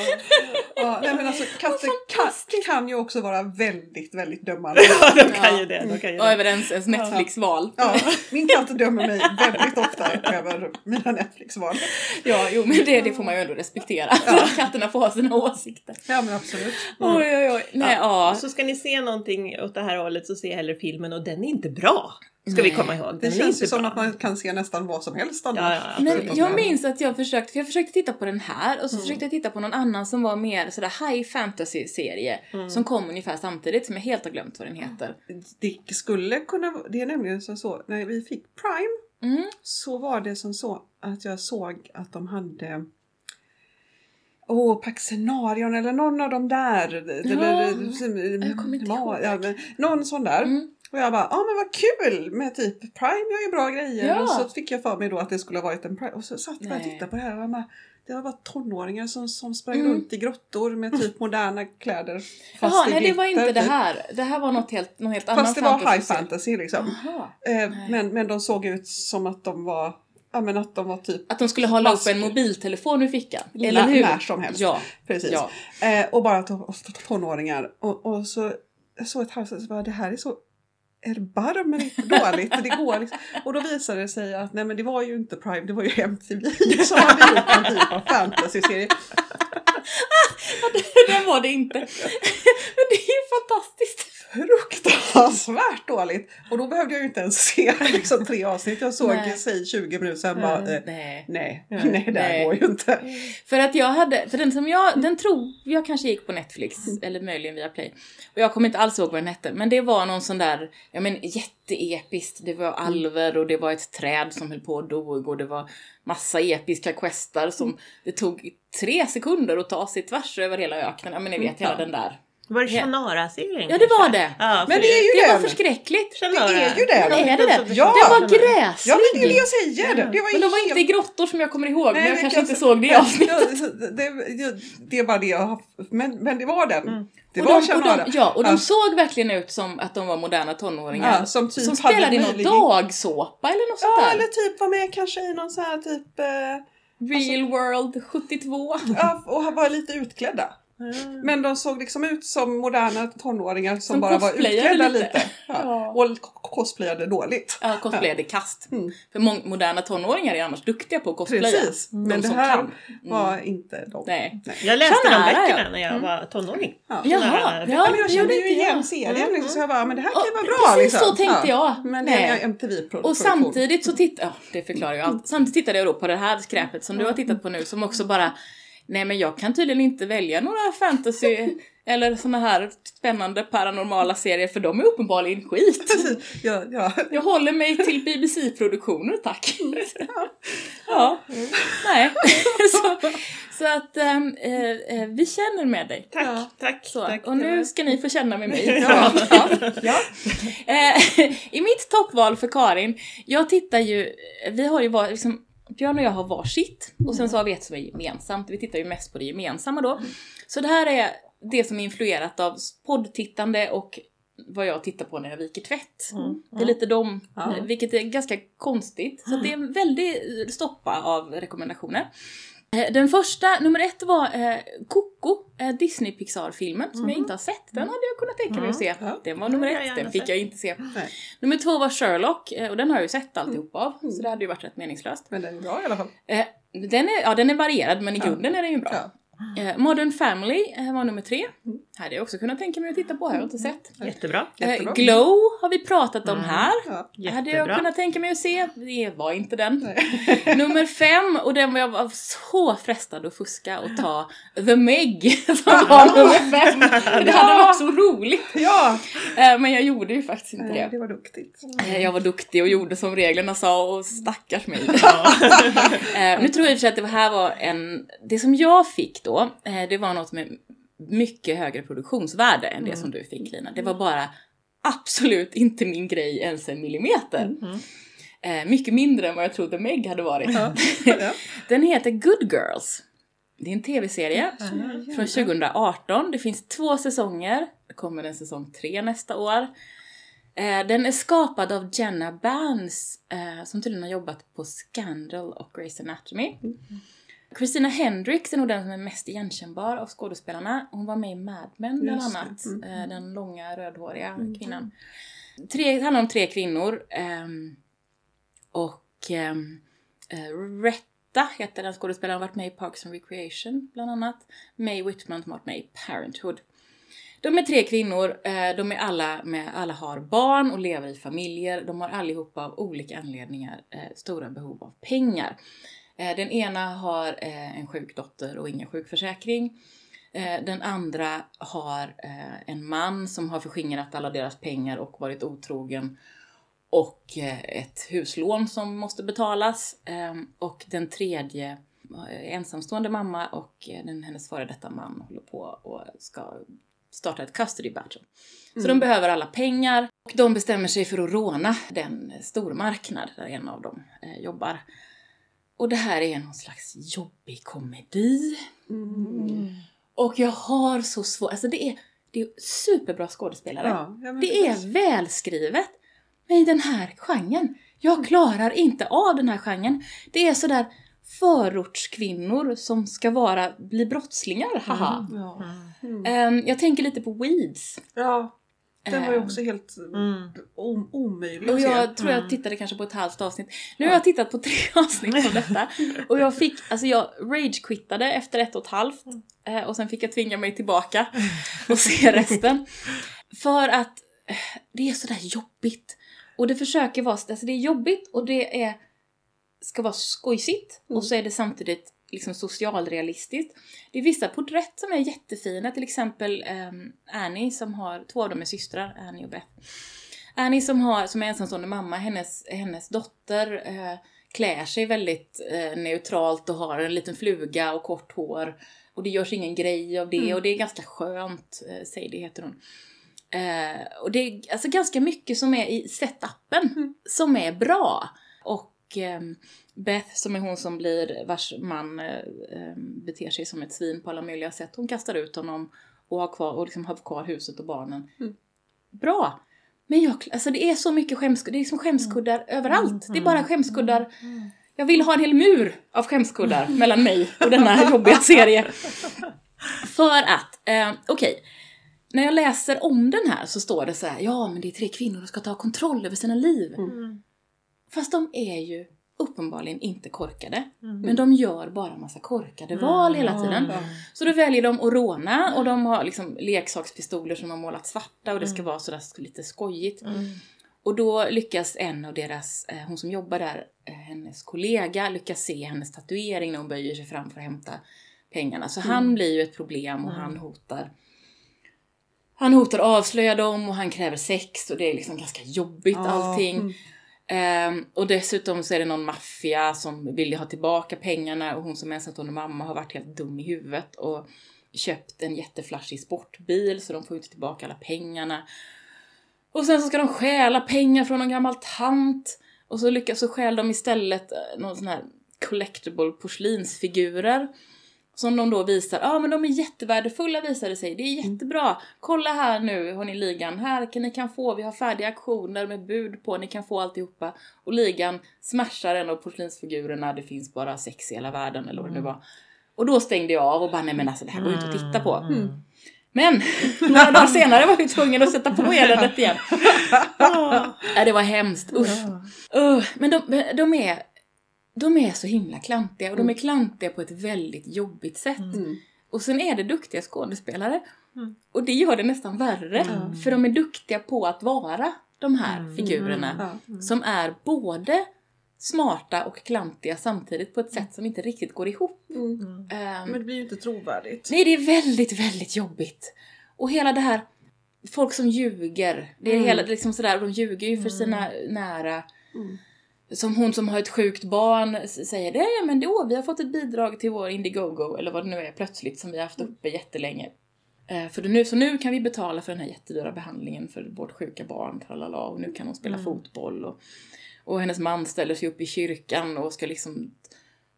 Speaker 3: Ja, nej men alltså katter kan, kan ju också vara väldigt, väldigt dömande.
Speaker 2: Ja, de kan
Speaker 1: Ja.
Speaker 2: ju det. De kan ju
Speaker 1: Och
Speaker 2: det.
Speaker 1: över ens, ens Netflix-val.
Speaker 3: Ja, min katt dömer mig väldigt ofta över mina Netflix-val.
Speaker 1: Ja, jo men det, det får man ju ändå respektera. Att katterna får ha sina åsikter.
Speaker 3: Ja men absolut. Mm.
Speaker 1: Oj, oj, oj. Nej, ja.
Speaker 2: Så ska ni se någonting åt det här hållet så se hellre filmen och den är inte bra. Ska
Speaker 1: Nej.
Speaker 2: vi komma ihåg.
Speaker 3: Det
Speaker 2: Den är
Speaker 3: känns
Speaker 2: inte
Speaker 3: ju som
Speaker 2: bra.
Speaker 3: att man kan se nästan vad som helst annars.
Speaker 2: Ja, ja, ja.
Speaker 1: Men jag minns att jag försökte, för jag försökte titta på den här och så försökte jag titta på någon annan som var mer sådär high fantasy-serie som kom ungefär samtidigt som jag helt har glömt vad den heter.
Speaker 3: Det skulle kunna vara- det är nämligen som så, när vi fick Prime
Speaker 1: Mm.
Speaker 3: så var det som så att jag såg att de hade Åh, oh, Paxenarion eller någon av de där. eller,
Speaker 1: jag kommer inte ihåg.
Speaker 3: ja, någon sån där.
Speaker 1: Mm.
Speaker 3: Och jag bara, ja men vad kul med typ Prime gör ju bra grejer.
Speaker 1: Ja.
Speaker 3: Och så fick jag för mig då att det skulle ha varit en Prime. Och så satt jag och tittade på det här och bara, det var bara tonåringar som, som sprang
Speaker 1: Mm.
Speaker 3: runt i grottor med typ moderna kläder.
Speaker 1: Jaha,
Speaker 3: fast i
Speaker 1: nej det var inte det här. Det här var något helt, någon helt annan
Speaker 3: Fast det var high
Speaker 1: fantasy.
Speaker 3: liksom.
Speaker 1: Jaha.
Speaker 3: Eh, men, men de såg ut som att de var, ja men att de var typ,
Speaker 1: Att de skulle hålla upp en mobiltelefon ur fickan.
Speaker 3: Eller
Speaker 1: hur?
Speaker 3: när som helst.
Speaker 1: Ja.
Speaker 3: precis.
Speaker 1: ja.
Speaker 3: Eh, och bara to- to- tonåringar. Och, och så såg ett halvt så bara, det här är så erbarmligt dåligt. Det går liksom. Och då visade det sig att nej men det var ju inte Prime, det var ju MTV som hade gjort en typ av fantasy-serie.
Speaker 1: det var det inte. Men det är ju fantastiskt.
Speaker 3: Fruktansvärt dåligt! Och då behövde jag ju inte ens se liksom, tre avsnitt. Jag såg, säg 20 minuter sen bara, eh,
Speaker 1: Nej.
Speaker 3: nej, nej det
Speaker 1: Nej.
Speaker 3: går ju inte.
Speaker 1: För att jag hade, för den som jag, den tror jag kanske gick på Netflix, eller möjligen via Play. Och jag kommer inte alls ihåg vad den hette, men det var någon sån där, ja men jätteepiskt. Det var alver och det var ett träd som höll på att dog och det var massa episka questar som det tog tre sekunder att ta sig tvärs över hela öknen. Ja men ni vet hela den där.
Speaker 2: Var det Shannara-serien?
Speaker 1: Ja det var det.
Speaker 2: Ja,
Speaker 3: Men det är ju
Speaker 1: Det var
Speaker 3: den!
Speaker 1: förskräckligt.
Speaker 2: Shannara.
Speaker 3: det är ju det.
Speaker 1: Är det det?
Speaker 3: Ja.
Speaker 1: Det var
Speaker 3: Ja
Speaker 1: gräsligt.
Speaker 3: men det är det jag säger! Det var
Speaker 1: Men de var inte i grottor som jag kommer ihåg, men jag
Speaker 3: det
Speaker 1: kanske
Speaker 3: kan-
Speaker 1: inte såg det i avsnittet.
Speaker 3: Ja, det, det, det är bara det jag har... Men, men det var den.
Speaker 2: Mm.
Speaker 3: Det
Speaker 1: och
Speaker 3: var
Speaker 1: de, och
Speaker 3: Shannara.
Speaker 1: de, ja, och de
Speaker 3: Ja.
Speaker 1: såg verkligen ut som att de var moderna tonåringar.
Speaker 3: Ja, som typ
Speaker 1: som
Speaker 3: hade
Speaker 1: spelade i någon
Speaker 3: möjlig-
Speaker 1: dagsåpa eller något sånt
Speaker 3: Ja,
Speaker 1: där.
Speaker 3: eller typ var med kanske i någon sån här typ... Eh,
Speaker 1: Real World 72.
Speaker 3: ja, och var lite utklädda.
Speaker 2: Mm.
Speaker 3: Men de såg liksom ut som moderna tonåringar som,
Speaker 1: Som
Speaker 3: bara var utklädda
Speaker 1: lite.
Speaker 3: lite. Ja.
Speaker 1: Ja.
Speaker 3: Och cosplayade dåligt.
Speaker 1: Ja, cosplayade kast.
Speaker 3: Mm.
Speaker 1: För moderna tonåringar är annars duktiga på att cosplaya.
Speaker 3: Precis.
Speaker 1: De
Speaker 3: Men det
Speaker 1: som
Speaker 3: här
Speaker 1: kan.
Speaker 3: var inte de.
Speaker 1: Nej.
Speaker 2: Jag läste de böckerna
Speaker 1: ja.
Speaker 2: när jag
Speaker 1: Mm.
Speaker 2: var tonåring.
Speaker 3: Ja.
Speaker 1: Jaha, ja,
Speaker 3: Ja, men jag
Speaker 1: det
Speaker 3: kände ju
Speaker 1: inte
Speaker 3: igen serien
Speaker 2: Mm.
Speaker 3: liksom, så jag bara, men det här kan
Speaker 1: Ja,
Speaker 3: ju vara bra
Speaker 1: precis
Speaker 3: liksom.
Speaker 1: så tänkte jag.
Speaker 3: Men det
Speaker 1: Nej.
Speaker 3: är en MTV-produktion.
Speaker 1: Och samtidigt så tittade, ja det förklarar ju allt. Samtidigt tittade jag då på det här skräpet som du har tittat på nu som också bara Nej men jag kan tydligen inte välja några fantasy eller såna här spännande paranormala serier för de är uppenbarligen skit.
Speaker 3: Precis. Ja, ja.
Speaker 1: Jag håller mig till BBC-produktioner tack. Ja, nej. Så, så att eh, vi känner med dig.
Speaker 2: Tack,
Speaker 3: Ja.
Speaker 2: tack.
Speaker 1: Så,
Speaker 2: tack.
Speaker 1: och nu ska ni få känna med mig.
Speaker 3: Ja.
Speaker 1: Ja, ja. Eh, I mitt toppval för Karin, jag tittar ju, vi har ju varit liksom Björn och jag har varsitt och sen så har vi ett som är gemensamt. Vi tittar ju mest på det gemensamma då. Så det här är det som är influerat av poddtittande och vad jag tittar på när jag viker tvätt.
Speaker 2: Mm.
Speaker 1: Det är lite dem,
Speaker 3: Ja.
Speaker 1: vilket är ganska konstigt. Så det är en väldig stoppa av rekommendationer. Eh, Den första, nummer ett var eh, Coco, eh, Disney Pixar-filmen som jag inte har sett. Den hade jag kunnat tänka mig att se.
Speaker 3: Ja.
Speaker 1: Den var nummer ett, den fick jag inte se.
Speaker 3: Nej.
Speaker 1: Nummer två var Sherlock eh, och den har jag ju sett alltihop av. Så det hade ju varit rätt meningslöst.
Speaker 3: Men den är bra i alla fall.
Speaker 1: Eh, Den är, ja, den är varierad men i
Speaker 3: Ja.
Speaker 1: grunden är den ju bra.
Speaker 3: Ja.
Speaker 1: Eh, Modern Family eh, var nummer tre. Hade jag också kunnat tänka mig att titta på, har jag inte sett.
Speaker 2: Jättebra.
Speaker 1: Eh,
Speaker 3: Jättebra.
Speaker 1: Glow har vi pratat om
Speaker 2: Mm.
Speaker 1: här.
Speaker 3: Ja.
Speaker 1: Hade jag kunnat tänka mig att se, det var inte den. Nummer fem, och den var jag var så frestad att fuska och ta The Meg som var nummer fem. Det hade varit så roligt.
Speaker 3: Ja!
Speaker 1: Eh, Men jag gjorde ju faktiskt inte
Speaker 3: Nej,
Speaker 1: det.
Speaker 3: det var duktigt.
Speaker 1: Eh, Jag var duktig och gjorde som reglerna sa och stackars mig. Eh, Nu tror jag i och för sig att det här var en... Det som jag fick då, eh, det var något med mycket högre produktionsvärde än det som du fick Lina. Det var bara absolut inte min grej ens en millimeter.
Speaker 2: Mm.
Speaker 1: Eh, mycket mindre än vad jag trodde Meg hade varit. Den heter Good Girls. Det är en tv-serie från 2018. Det finns två säsonger. Det kommer en säsong tre nästa år. Eh, den är skapad av Jenna Bans eh, som tydligen har jobbat på Scandal och Grey's Anatomy. Christina Hendricks är nog den som är mest igenkännbar av skådespelarna. Hon var med i Mad Men bland annat.
Speaker 3: Mm.
Speaker 1: Eh, den långa rödhåriga kvinnan. Tre, det handlar om tre kvinnor. ehm, och ehm, eh, Retta heter den skådespelaren, har varit med i Parks and Recreation bland annat. May Whitman som har varit med i Parenthood. De är tre kvinnor, eh, de är alla, med, alla har barn och lever i familjer. De har allihopa av olika anledningar stora behov av pengar. Eh, Den ena har eh, en sjuk dotter och ingen sjukförsäkring. Eh, Den andra har en man som har förskingrat alla deras pengar och varit otrogen. Och ett huslån som måste betalas. Och den tredje ensamstående mamma och den, hennes före detta man håller på och ska starta ett custody battle. Så de behöver alla pengar och de bestämmer sig för att råna den stormarknad där en av dem jobbar. Och det här är någon slags jobbig komedi.
Speaker 3: Mm.
Speaker 1: Och jag har så svårt, alltså det är, det är superbra skådespelare.
Speaker 3: Ja, ja, men
Speaker 1: det är välskrivet. Men i den här genren, jag klarar inte av den här genren. Det är sådär förortskvinnor som ska vara, bli brottslingar, haha.
Speaker 3: Ja. Mm.
Speaker 1: Ehm, jag tänker lite på Weeds.
Speaker 3: ja, den var ju också helt
Speaker 2: Mm.
Speaker 3: omöjlig
Speaker 1: Och jag tror jag tittade kanske på ett halvt avsnitt. Nu har jag tittat på tre avsnitt av detta. Och jag fick, alltså jag rage-quittade efter ett och ett halvt. eh, Och sen fick jag tvinga mig tillbaka och se resten. För att eh, det är sådär jobbigt. Och det försöker vara, alltså det är jobbigt och det är, ska vara skojsigt. Och så är det samtidigt liksom socialrealistiskt. Det är vissa porträtt som är jättefina, till exempel ehm, Annie som har, två av dem är systrar, Annie och Beth. Annie som, har, som är ensamstående mamma, hennes, hennes dotter eh, klär sig väldigt eh, neutralt och har en liten fluga och kort hår. Och det görs ingen grej av det och det är ganska skönt, eh, Sadie heter hon. Eh, och det är alltså ganska mycket som är i setupen som är bra. Och ehm, Beth som är hon som blir, vars man eh, eh, beter sig som ett svin på alla möjliga sätt. Hon kastar ut honom och har kvar, och liksom har kvar huset och barnen. Bra! Men jag, alltså det är så mycket skämskuddar, det är liksom skämskuddar överallt. Det är bara skämskuddar. Jag vill ha en hel mur av skämskuddar mellan mig och denna jobbiga serie. För att, eh, okej. När jag läser om den här så står det så här, ja men det är tre kvinnor som ska ta kontroll över sina liv. Fast de är ju uppenbarligen inte korkade. Men de gör bara massa korkade val hela tiden. Så då väljer de att råna och de har liksom leksakspistoler som har målat svarta och det ska vara sådär lite skojigt. Och då lyckas en av deras, eh, hon som jobbar där, eh, hennes kollega lyckas se hennes tatuering när hon böjer sig fram för att hämta pengarna. Så han blir ju ett problem och han hotar. Han hotar avslöja dem och han kräver sex och det är liksom ganska jobbigt allting. Ehm, och dessutom så är det någon maffia som vill ha tillbaka pengarna och hon som ensamstående mamma har varit helt dum i huvudet och köpt en jätteflashig sportbil så de får inte tillbaka alla pengarna. Och sen så ska de stjäla pengar från någon gammal tant och så lyckas så stjäl de istället eh, någon sån här collectible porslinsfigurer som de då visar, ja ah, men de är jättevärdefulla visar det sig, det är jättebra. Kolla här nu har ni ligan, här kan ni kan få, vi har färdiga auktioner med bud på, ni kan få alltihopa. Och ligan smashar en av porslinsfigurerna, det finns bara sex i hela världen eller vad det nu var. Och då stängde jag av och bara nej men alltså det här går ju inte att titta på. Men några dagar senare var jag tvungen att sätta på eländet igen. Ja, det var hemskt, usch. Uh, men de, de är de är så himla klantiga och de är klantiga på ett väldigt jobbigt sätt. Och sen är det duktiga skådespelare. Och det gör det nästan värre. För de är duktiga på att vara de här figurerna.
Speaker 3: Ja.
Speaker 1: Som är både smarta och klantiga samtidigt på ett sätt som inte riktigt går ihop.
Speaker 3: Mm.
Speaker 1: Ehm,
Speaker 3: Men det blir ju inte trovärdigt.
Speaker 1: Nej, det är väldigt, väldigt jobbigt. Och hela det här, folk som ljuger. Det är
Speaker 3: Mm.
Speaker 1: hela, liksom sådär, de ljuger ju för sina nära.
Speaker 3: Mm.
Speaker 1: Som hon som har ett sjukt barn säger, det ja men då, vi har fått ett bidrag till vår Indiegogo, eller vad det nu är plötsligt, som vi har haft uppe jättelänge. Eh, för nu, så nu kan vi betala för den här jättedyra behandlingen för vårt sjuka barn, tralala, och nu kan hon spela
Speaker 2: Mm.
Speaker 1: fotboll. Och, och hennes man ställer sig upp i kyrkan och ska liksom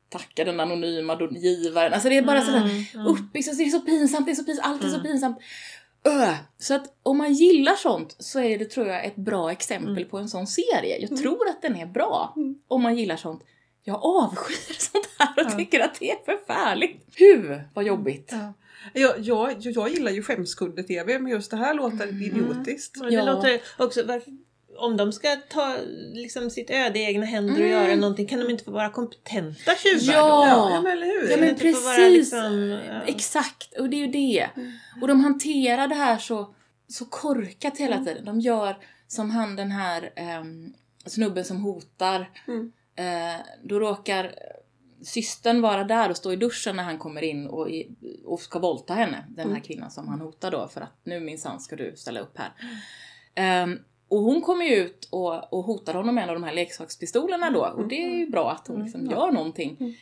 Speaker 1: tacka den anonyma givaren. Alltså det är bara sådär
Speaker 2: Mm, mm.
Speaker 1: uppbyggt, så det är så pinsamt, det är så pinsamt, allt är så
Speaker 2: Mm.
Speaker 1: pinsamt. Öh. Så att om man gillar sånt så är det tror jag ett bra exempel
Speaker 2: Mm.
Speaker 1: på en sån serie. Jag tror att den är bra
Speaker 3: Mm.
Speaker 1: om man gillar sånt. Jag avskyr sånt här och
Speaker 3: Ja.
Speaker 1: tycker att det är förfärligt. Hu, vad jobbigt.
Speaker 3: Ja. Jag, jag, jag gillar ju skämskudde-tv men just det här låter
Speaker 1: Mm.
Speaker 3: idiotiskt.
Speaker 2: Men det
Speaker 1: Ja.
Speaker 2: låter också, varför, om de ska ta liksom, sitt öde i egna händer och
Speaker 1: Mm.
Speaker 2: göra någonting, kan de inte få vara kompetenta tjuvar
Speaker 1: Ja.
Speaker 2: då?
Speaker 3: Ja, men eller hur?
Speaker 1: Ja, men
Speaker 2: Inte få vara
Speaker 1: precis.
Speaker 2: liksom, ja.
Speaker 1: Exakt, och det är ju det.
Speaker 3: Mm.
Speaker 1: Och de hanterar det här så, så korkat hela
Speaker 3: Mm.
Speaker 1: tiden. De gör som han den här ehm, snubben som hotar.
Speaker 3: Mm.
Speaker 1: Eh, då råkar eh, systern vara där och stå i duschen när han kommer in och, i, och ska våldta henne. Den här
Speaker 3: Mm.
Speaker 1: kvinnan som han hotar då för att nu minsann ska du ställa upp här. Ehm, och hon kommer ju ut och, och hotar honom med en av de här leksakspistolerna då. Och det är ju bra att hon liksom
Speaker 3: Mm.
Speaker 1: gör någonting.
Speaker 3: Mm.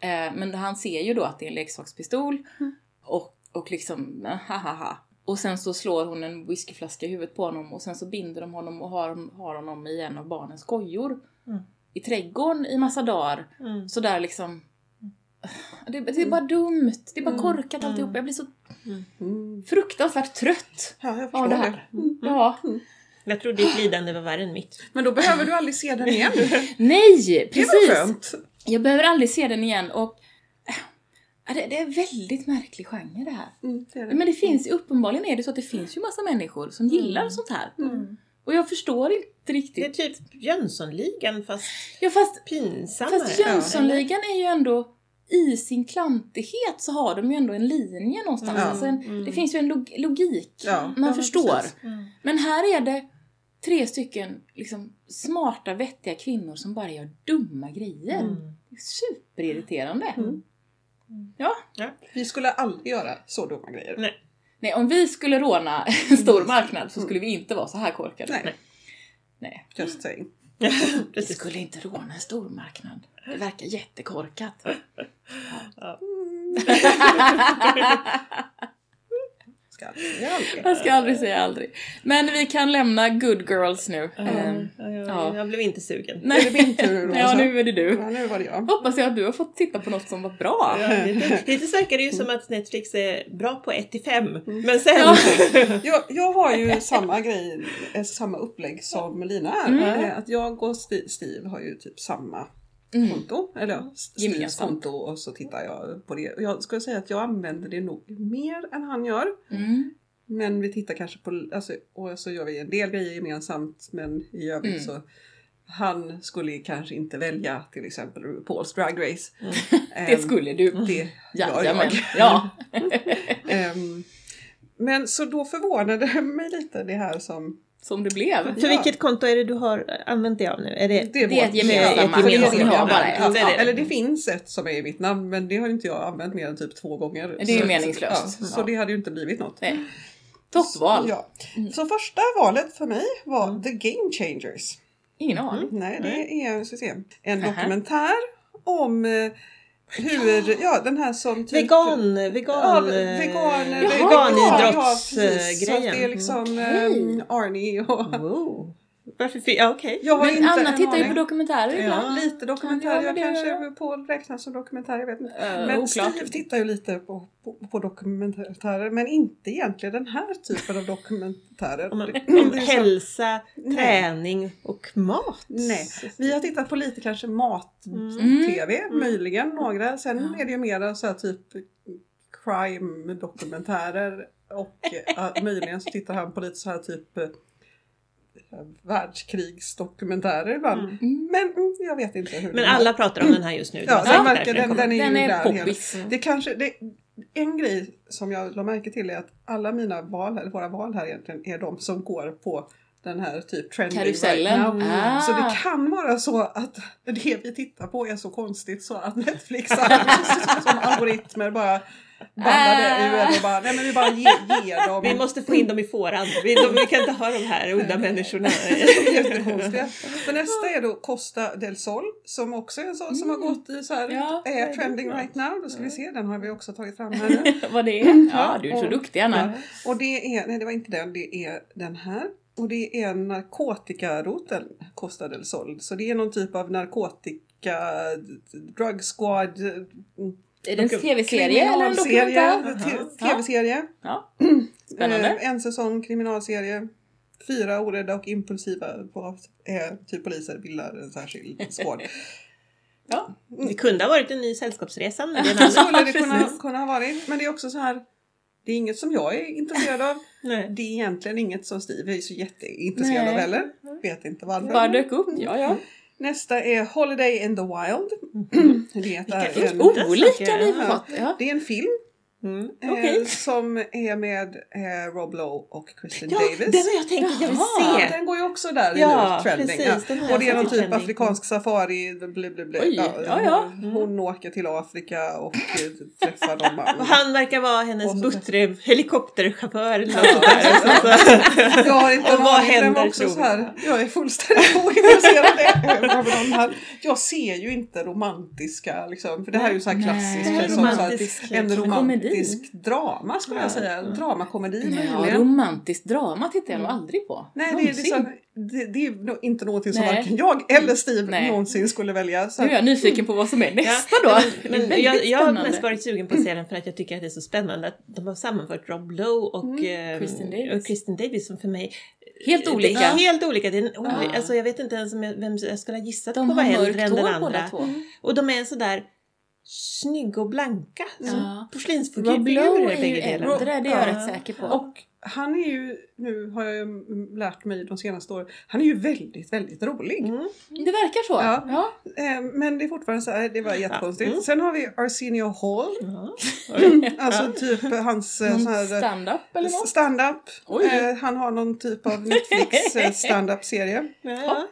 Speaker 1: Eh, men han ser ju då att det är en leksakspistol.
Speaker 3: Mm.
Speaker 1: Och, och liksom, eh, ha. Och sen så slår hon en whiskyflaska i huvudet på honom och sen så binder de honom och har, har honom i en av barnens kojor.
Speaker 2: Mm.
Speaker 1: I trädgården i massa dagar.
Speaker 2: Mm.
Speaker 1: Sådär liksom. Det, det är bara dumt. Det är bara
Speaker 3: Mm.
Speaker 1: korkat
Speaker 2: Mm.
Speaker 1: alltihop. Jag blir så
Speaker 3: Mm.
Speaker 1: fruktansvärt trött
Speaker 3: Ja, jag förstår
Speaker 1: av det
Speaker 3: det.
Speaker 1: här.
Speaker 3: Mm.
Speaker 1: Ja.
Speaker 2: Jag tror ditt lidande var värre än mitt.
Speaker 3: Men då behöver du aldrig se den igen.
Speaker 1: Nej!
Speaker 3: Det
Speaker 1: Precis!
Speaker 3: väl skönt?
Speaker 1: Jag behöver aldrig se den igen och äh, det, det är väldigt märklig genre det här.
Speaker 3: Mm, det det.
Speaker 1: Men det finns ju, uppenbarligen är det så att det finns ju massa människor som gillar sånt här.
Speaker 3: Mm.
Speaker 1: Och jag förstår inte
Speaker 2: Det är
Speaker 1: riktigt.
Speaker 2: typ Jönssonligan fast
Speaker 1: Ja fast,
Speaker 2: pinsammare.
Speaker 1: fast Jönssonligan är ju ändå i sin klantighet så har de ju ändå en linje någonstans.
Speaker 3: Ja.
Speaker 1: Alltså en,
Speaker 2: Mm.
Speaker 1: Det finns ju en log- logik.
Speaker 3: Ja,
Speaker 1: Man
Speaker 3: ja,
Speaker 1: förstår.
Speaker 2: Mm.
Speaker 1: Men här är det tre stycken liksom, smarta, vettiga kvinnor som bara gör dumma grejer.
Speaker 2: Mm.
Speaker 1: Det är superirriterande.
Speaker 3: Mm.
Speaker 1: Ja.
Speaker 3: Vi skulle aldrig göra så dumma grejer.
Speaker 2: Nej.
Speaker 1: Nej, om vi skulle råna en stor marknad så skulle vi inte vara så här korkade.
Speaker 3: Nej.
Speaker 2: Nej.
Speaker 3: Just saying.
Speaker 1: Vi skulle inte råna en stor marknad. Det verkar jättekorkat.
Speaker 2: Ja.
Speaker 3: Ska aldrig, aldrig.
Speaker 1: Jag ska aldrig säga aldrig. Men vi kan lämna good girls nu.
Speaker 2: Ja,
Speaker 1: Ehm,
Speaker 2: ja, ja,
Speaker 1: ja.
Speaker 2: Jag blev inte sugen.
Speaker 3: Är det min tur då?
Speaker 1: Ja, nu är det du.
Speaker 3: Ja, nu var det jag.
Speaker 1: Hoppas jag att du har fått titta på något som var bra.
Speaker 2: Ja, lite- verkar det ju som att Netflix är bra på 1 till 5. Men sen...
Speaker 1: Ja.
Speaker 3: Jag, jag har ju samma grej, eh, samma upplägg som Lina är.
Speaker 1: Mm.
Speaker 3: Eh, Att jag och Steve har ju typ samma
Speaker 1: Mm.
Speaker 3: konto. Eller ja, Steves
Speaker 1: Gemensamt.
Speaker 3: konto och så tittar jag på det. Och jag skulle säga att jag använder det nog mer än han gör.
Speaker 1: Mm.
Speaker 3: Men vi tittar kanske på, alltså, och så gör vi en del grejer gemensamt men i övrigt
Speaker 1: Mm.
Speaker 3: så han skulle kanske inte välja till exempel RuPaul's Drag Race.
Speaker 1: Det
Speaker 3: Ehm,
Speaker 1: skulle du.
Speaker 3: det gör jag.
Speaker 1: Ja.
Speaker 3: Ehm, men så då förvånade det mig lite det här som...
Speaker 1: Som det blev.
Speaker 2: För
Speaker 3: Ja.
Speaker 2: vilket konto är det du har använt dig av nu? Är det...
Speaker 3: Det är,
Speaker 1: Det ett gemensamma.
Speaker 3: det. Ja, eller det finns ett som är i mitt namn men det har inte jag använt mer än typ två gånger.
Speaker 1: Det är ju
Speaker 3: Så-
Speaker 1: meningslöst.
Speaker 3: Ja, så
Speaker 1: Ja.
Speaker 3: det hade ju inte blivit något.
Speaker 1: Nej. Toppval.
Speaker 3: Ja.
Speaker 1: Mm.
Speaker 3: Så första valet för mig var The Game Changers.
Speaker 1: Ingen aning.
Speaker 3: Nej, det är se, en
Speaker 1: Aha.
Speaker 3: dokumentär om eh, hur, ja. den här som typ...
Speaker 2: Vegan,
Speaker 3: Ja,
Speaker 2: vegan,
Speaker 3: vegan,
Speaker 2: eh,
Speaker 1: Jaha.
Speaker 3: veganidrottsgrejen. Så att det är liksom
Speaker 1: Okej.
Speaker 3: eh, Arnie och...
Speaker 2: Wow. Varför? fi- Ja, okej.
Speaker 3: Jag har
Speaker 1: Men
Speaker 3: inte
Speaker 1: Anna tittar ju på dokumentärer ibland.
Speaker 3: Lite dokumentär,
Speaker 1: Ja, men
Speaker 3: jag
Speaker 1: det
Speaker 3: kanske på räknas som dokumentär, jag vet inte.
Speaker 1: Eh,
Speaker 3: Men
Speaker 1: oklart.
Speaker 3: Steve tittar ju lite på, på, på dokumentärer, men inte egentligen den här typen av dokumentärer.
Speaker 2: Om, om hälsa,
Speaker 3: Nej.
Speaker 2: träning och mat.
Speaker 3: Nej, vi har tittat på lite kanske
Speaker 1: Mm.
Speaker 3: mat-tv, möjligen några. Sen
Speaker 1: Ja.
Speaker 3: är det ju mer så här typ crime-dokumentärer och eh, möjligen så tittar han på lite så här typ eh, världskrigsdokumentärer ibland.
Speaker 2: Mm.
Speaker 1: Mm.
Speaker 3: Men mm, jag vet inte hur
Speaker 2: Men alla pratar om den här just nu.
Speaker 3: Ja, den verkar- den- den är ju
Speaker 1: Den är
Speaker 3: där
Speaker 1: poppis.
Speaker 3: Det kanske, det, en grej som jag la märke till är att alla mina val, eller våra val här egentligen, är de som går på den här typ trending
Speaker 1: Karusellen.
Speaker 3: right now.
Speaker 1: Ah.
Speaker 3: Så det kan vara så att det vi tittar på är så konstigt så att Netflix som algoritmer bara banda det ur och bara, nej men vi bara ger, ger dem.
Speaker 2: Vi måste få in dem i fåran. Vi, de, vi kan inte ha de här udda människorna.
Speaker 3: Jättekonstiga. För nästa är då Costa del Sol som också är en sån som har gått i så här,
Speaker 1: Mm. Ja,
Speaker 3: är trending right now. Då ska vi se, den har vi också tagit fram här nu.
Speaker 1: Vad det är? Ja, du är så duktig Anna.
Speaker 3: Och det är, nej det var inte den, det är den här. Och det är narkotikaroten Costa del Sol. Så det är någon typ av narkotika, drug squad, mm,
Speaker 1: Är det en tv-serie eller en dokumentär?
Speaker 3: tv-serie.
Speaker 1: Ja. Spännande.
Speaker 3: Eh, en säsong kriminalserie. Fyra orädda och impulsiva på, eh, typ poliser bildar en särskild squad.
Speaker 1: Ja.
Speaker 2: Det kunde ha varit en ny Sällskapsresa men det
Speaker 3: skulle det kunna, kunna ha varit. Men det är också så här. Det är inget som jag är intresserad av.
Speaker 2: Nej.
Speaker 3: Det är egentligen inget som Steve är så jätteintresserad
Speaker 1: Nej.
Speaker 3: av heller. Vet inte varför.
Speaker 1: Bara dök upp. Ja, ja.
Speaker 3: Nästa är Holiday in the Wild. Det är,
Speaker 2: Vilka
Speaker 1: Olika vi fått. Ja.
Speaker 3: det är en film
Speaker 2: Mm.
Speaker 3: eh,
Speaker 1: Okej.
Speaker 3: som är med eh, Rob Lowe och Kristen
Speaker 2: Ja,
Speaker 3: Davis.
Speaker 2: den har jag tänkt att jag vill se.
Speaker 3: Den går ju också där
Speaker 2: Ja,
Speaker 3: i nu, trending.
Speaker 2: precis, har
Speaker 3: Och det är någon typ
Speaker 2: trending.
Speaker 3: afrikansk safari, bli, bli, bli.
Speaker 1: Oj, ja, ja.
Speaker 3: Hon, hon åker till Afrika och eh, träffar dem.
Speaker 2: Och han verkar vara hennes buttre helikopterchaufför eller något
Speaker 3: Ja. Jag har inte
Speaker 2: Och vad händer,
Speaker 3: också så här, Jag är fullständigt ointresserad av det. De här. Jag ser ju inte romantiska, liksom, för det här är ju så här
Speaker 1: Nej.
Speaker 3: klassiskt.
Speaker 1: Nej,
Speaker 3: som så här,
Speaker 2: romantisk,
Speaker 3: en
Speaker 2: liksom.
Speaker 3: Romantisk drama skulle jag
Speaker 2: Ja.
Speaker 3: säga. En dramakomedi
Speaker 1: Ja,
Speaker 3: möjligen.
Speaker 1: romantiskt drama tittar jag nog aldrig på.
Speaker 3: Nej, det är, liksom, det, det är inte någonting som
Speaker 1: Nej.
Speaker 3: varken jag eller Steve
Speaker 1: Nej.
Speaker 3: någonsin skulle välja. Så
Speaker 1: Nu är jag nyfiken på vad som är nästa då.
Speaker 2: Ja,
Speaker 1: är
Speaker 2: men, men jag, jag har mest varit sugen på att se den för att jag tycker att det är så spännande att de har sammanfört Rob Lowe och,
Speaker 3: Mm.
Speaker 2: eh,
Speaker 1: Kristen Davis.
Speaker 2: och Kristen Davis som för mig
Speaker 1: Helt olika.
Speaker 2: Är helt olika. Det är en,
Speaker 1: Ja.
Speaker 2: alltså, jag vet inte ens om jag, vem jag skulle ha gissat
Speaker 1: De
Speaker 2: på var
Speaker 1: har
Speaker 2: äldre än den andra.
Speaker 1: två.
Speaker 2: Och de är sådär snygga och blanka.
Speaker 1: Ja.
Speaker 2: Porslinsfigurer
Speaker 1: ju
Speaker 2: bägge delarna.
Speaker 1: äldre, det är jag
Speaker 3: Ja.
Speaker 1: rätt säker på.
Speaker 3: Och han är ju, nu har jag ju lärt mig de senaste åren, han är ju väldigt, väldigt rolig.
Speaker 2: Mm.
Speaker 1: Det verkar så.
Speaker 3: Ja.
Speaker 1: Ja.
Speaker 3: Eh, Men det är fortfarande så här, det var jättekonstigt.
Speaker 2: Mm.
Speaker 3: Sen har vi Arsenio Hall.
Speaker 2: Ja.
Speaker 3: Alltså typ hans eh,
Speaker 1: Någon
Speaker 3: så här,
Speaker 1: stand-up eller något?
Speaker 3: stand-up. Eh, Han har någon typ av Netflix eh, stand-up serie.
Speaker 2: Ja.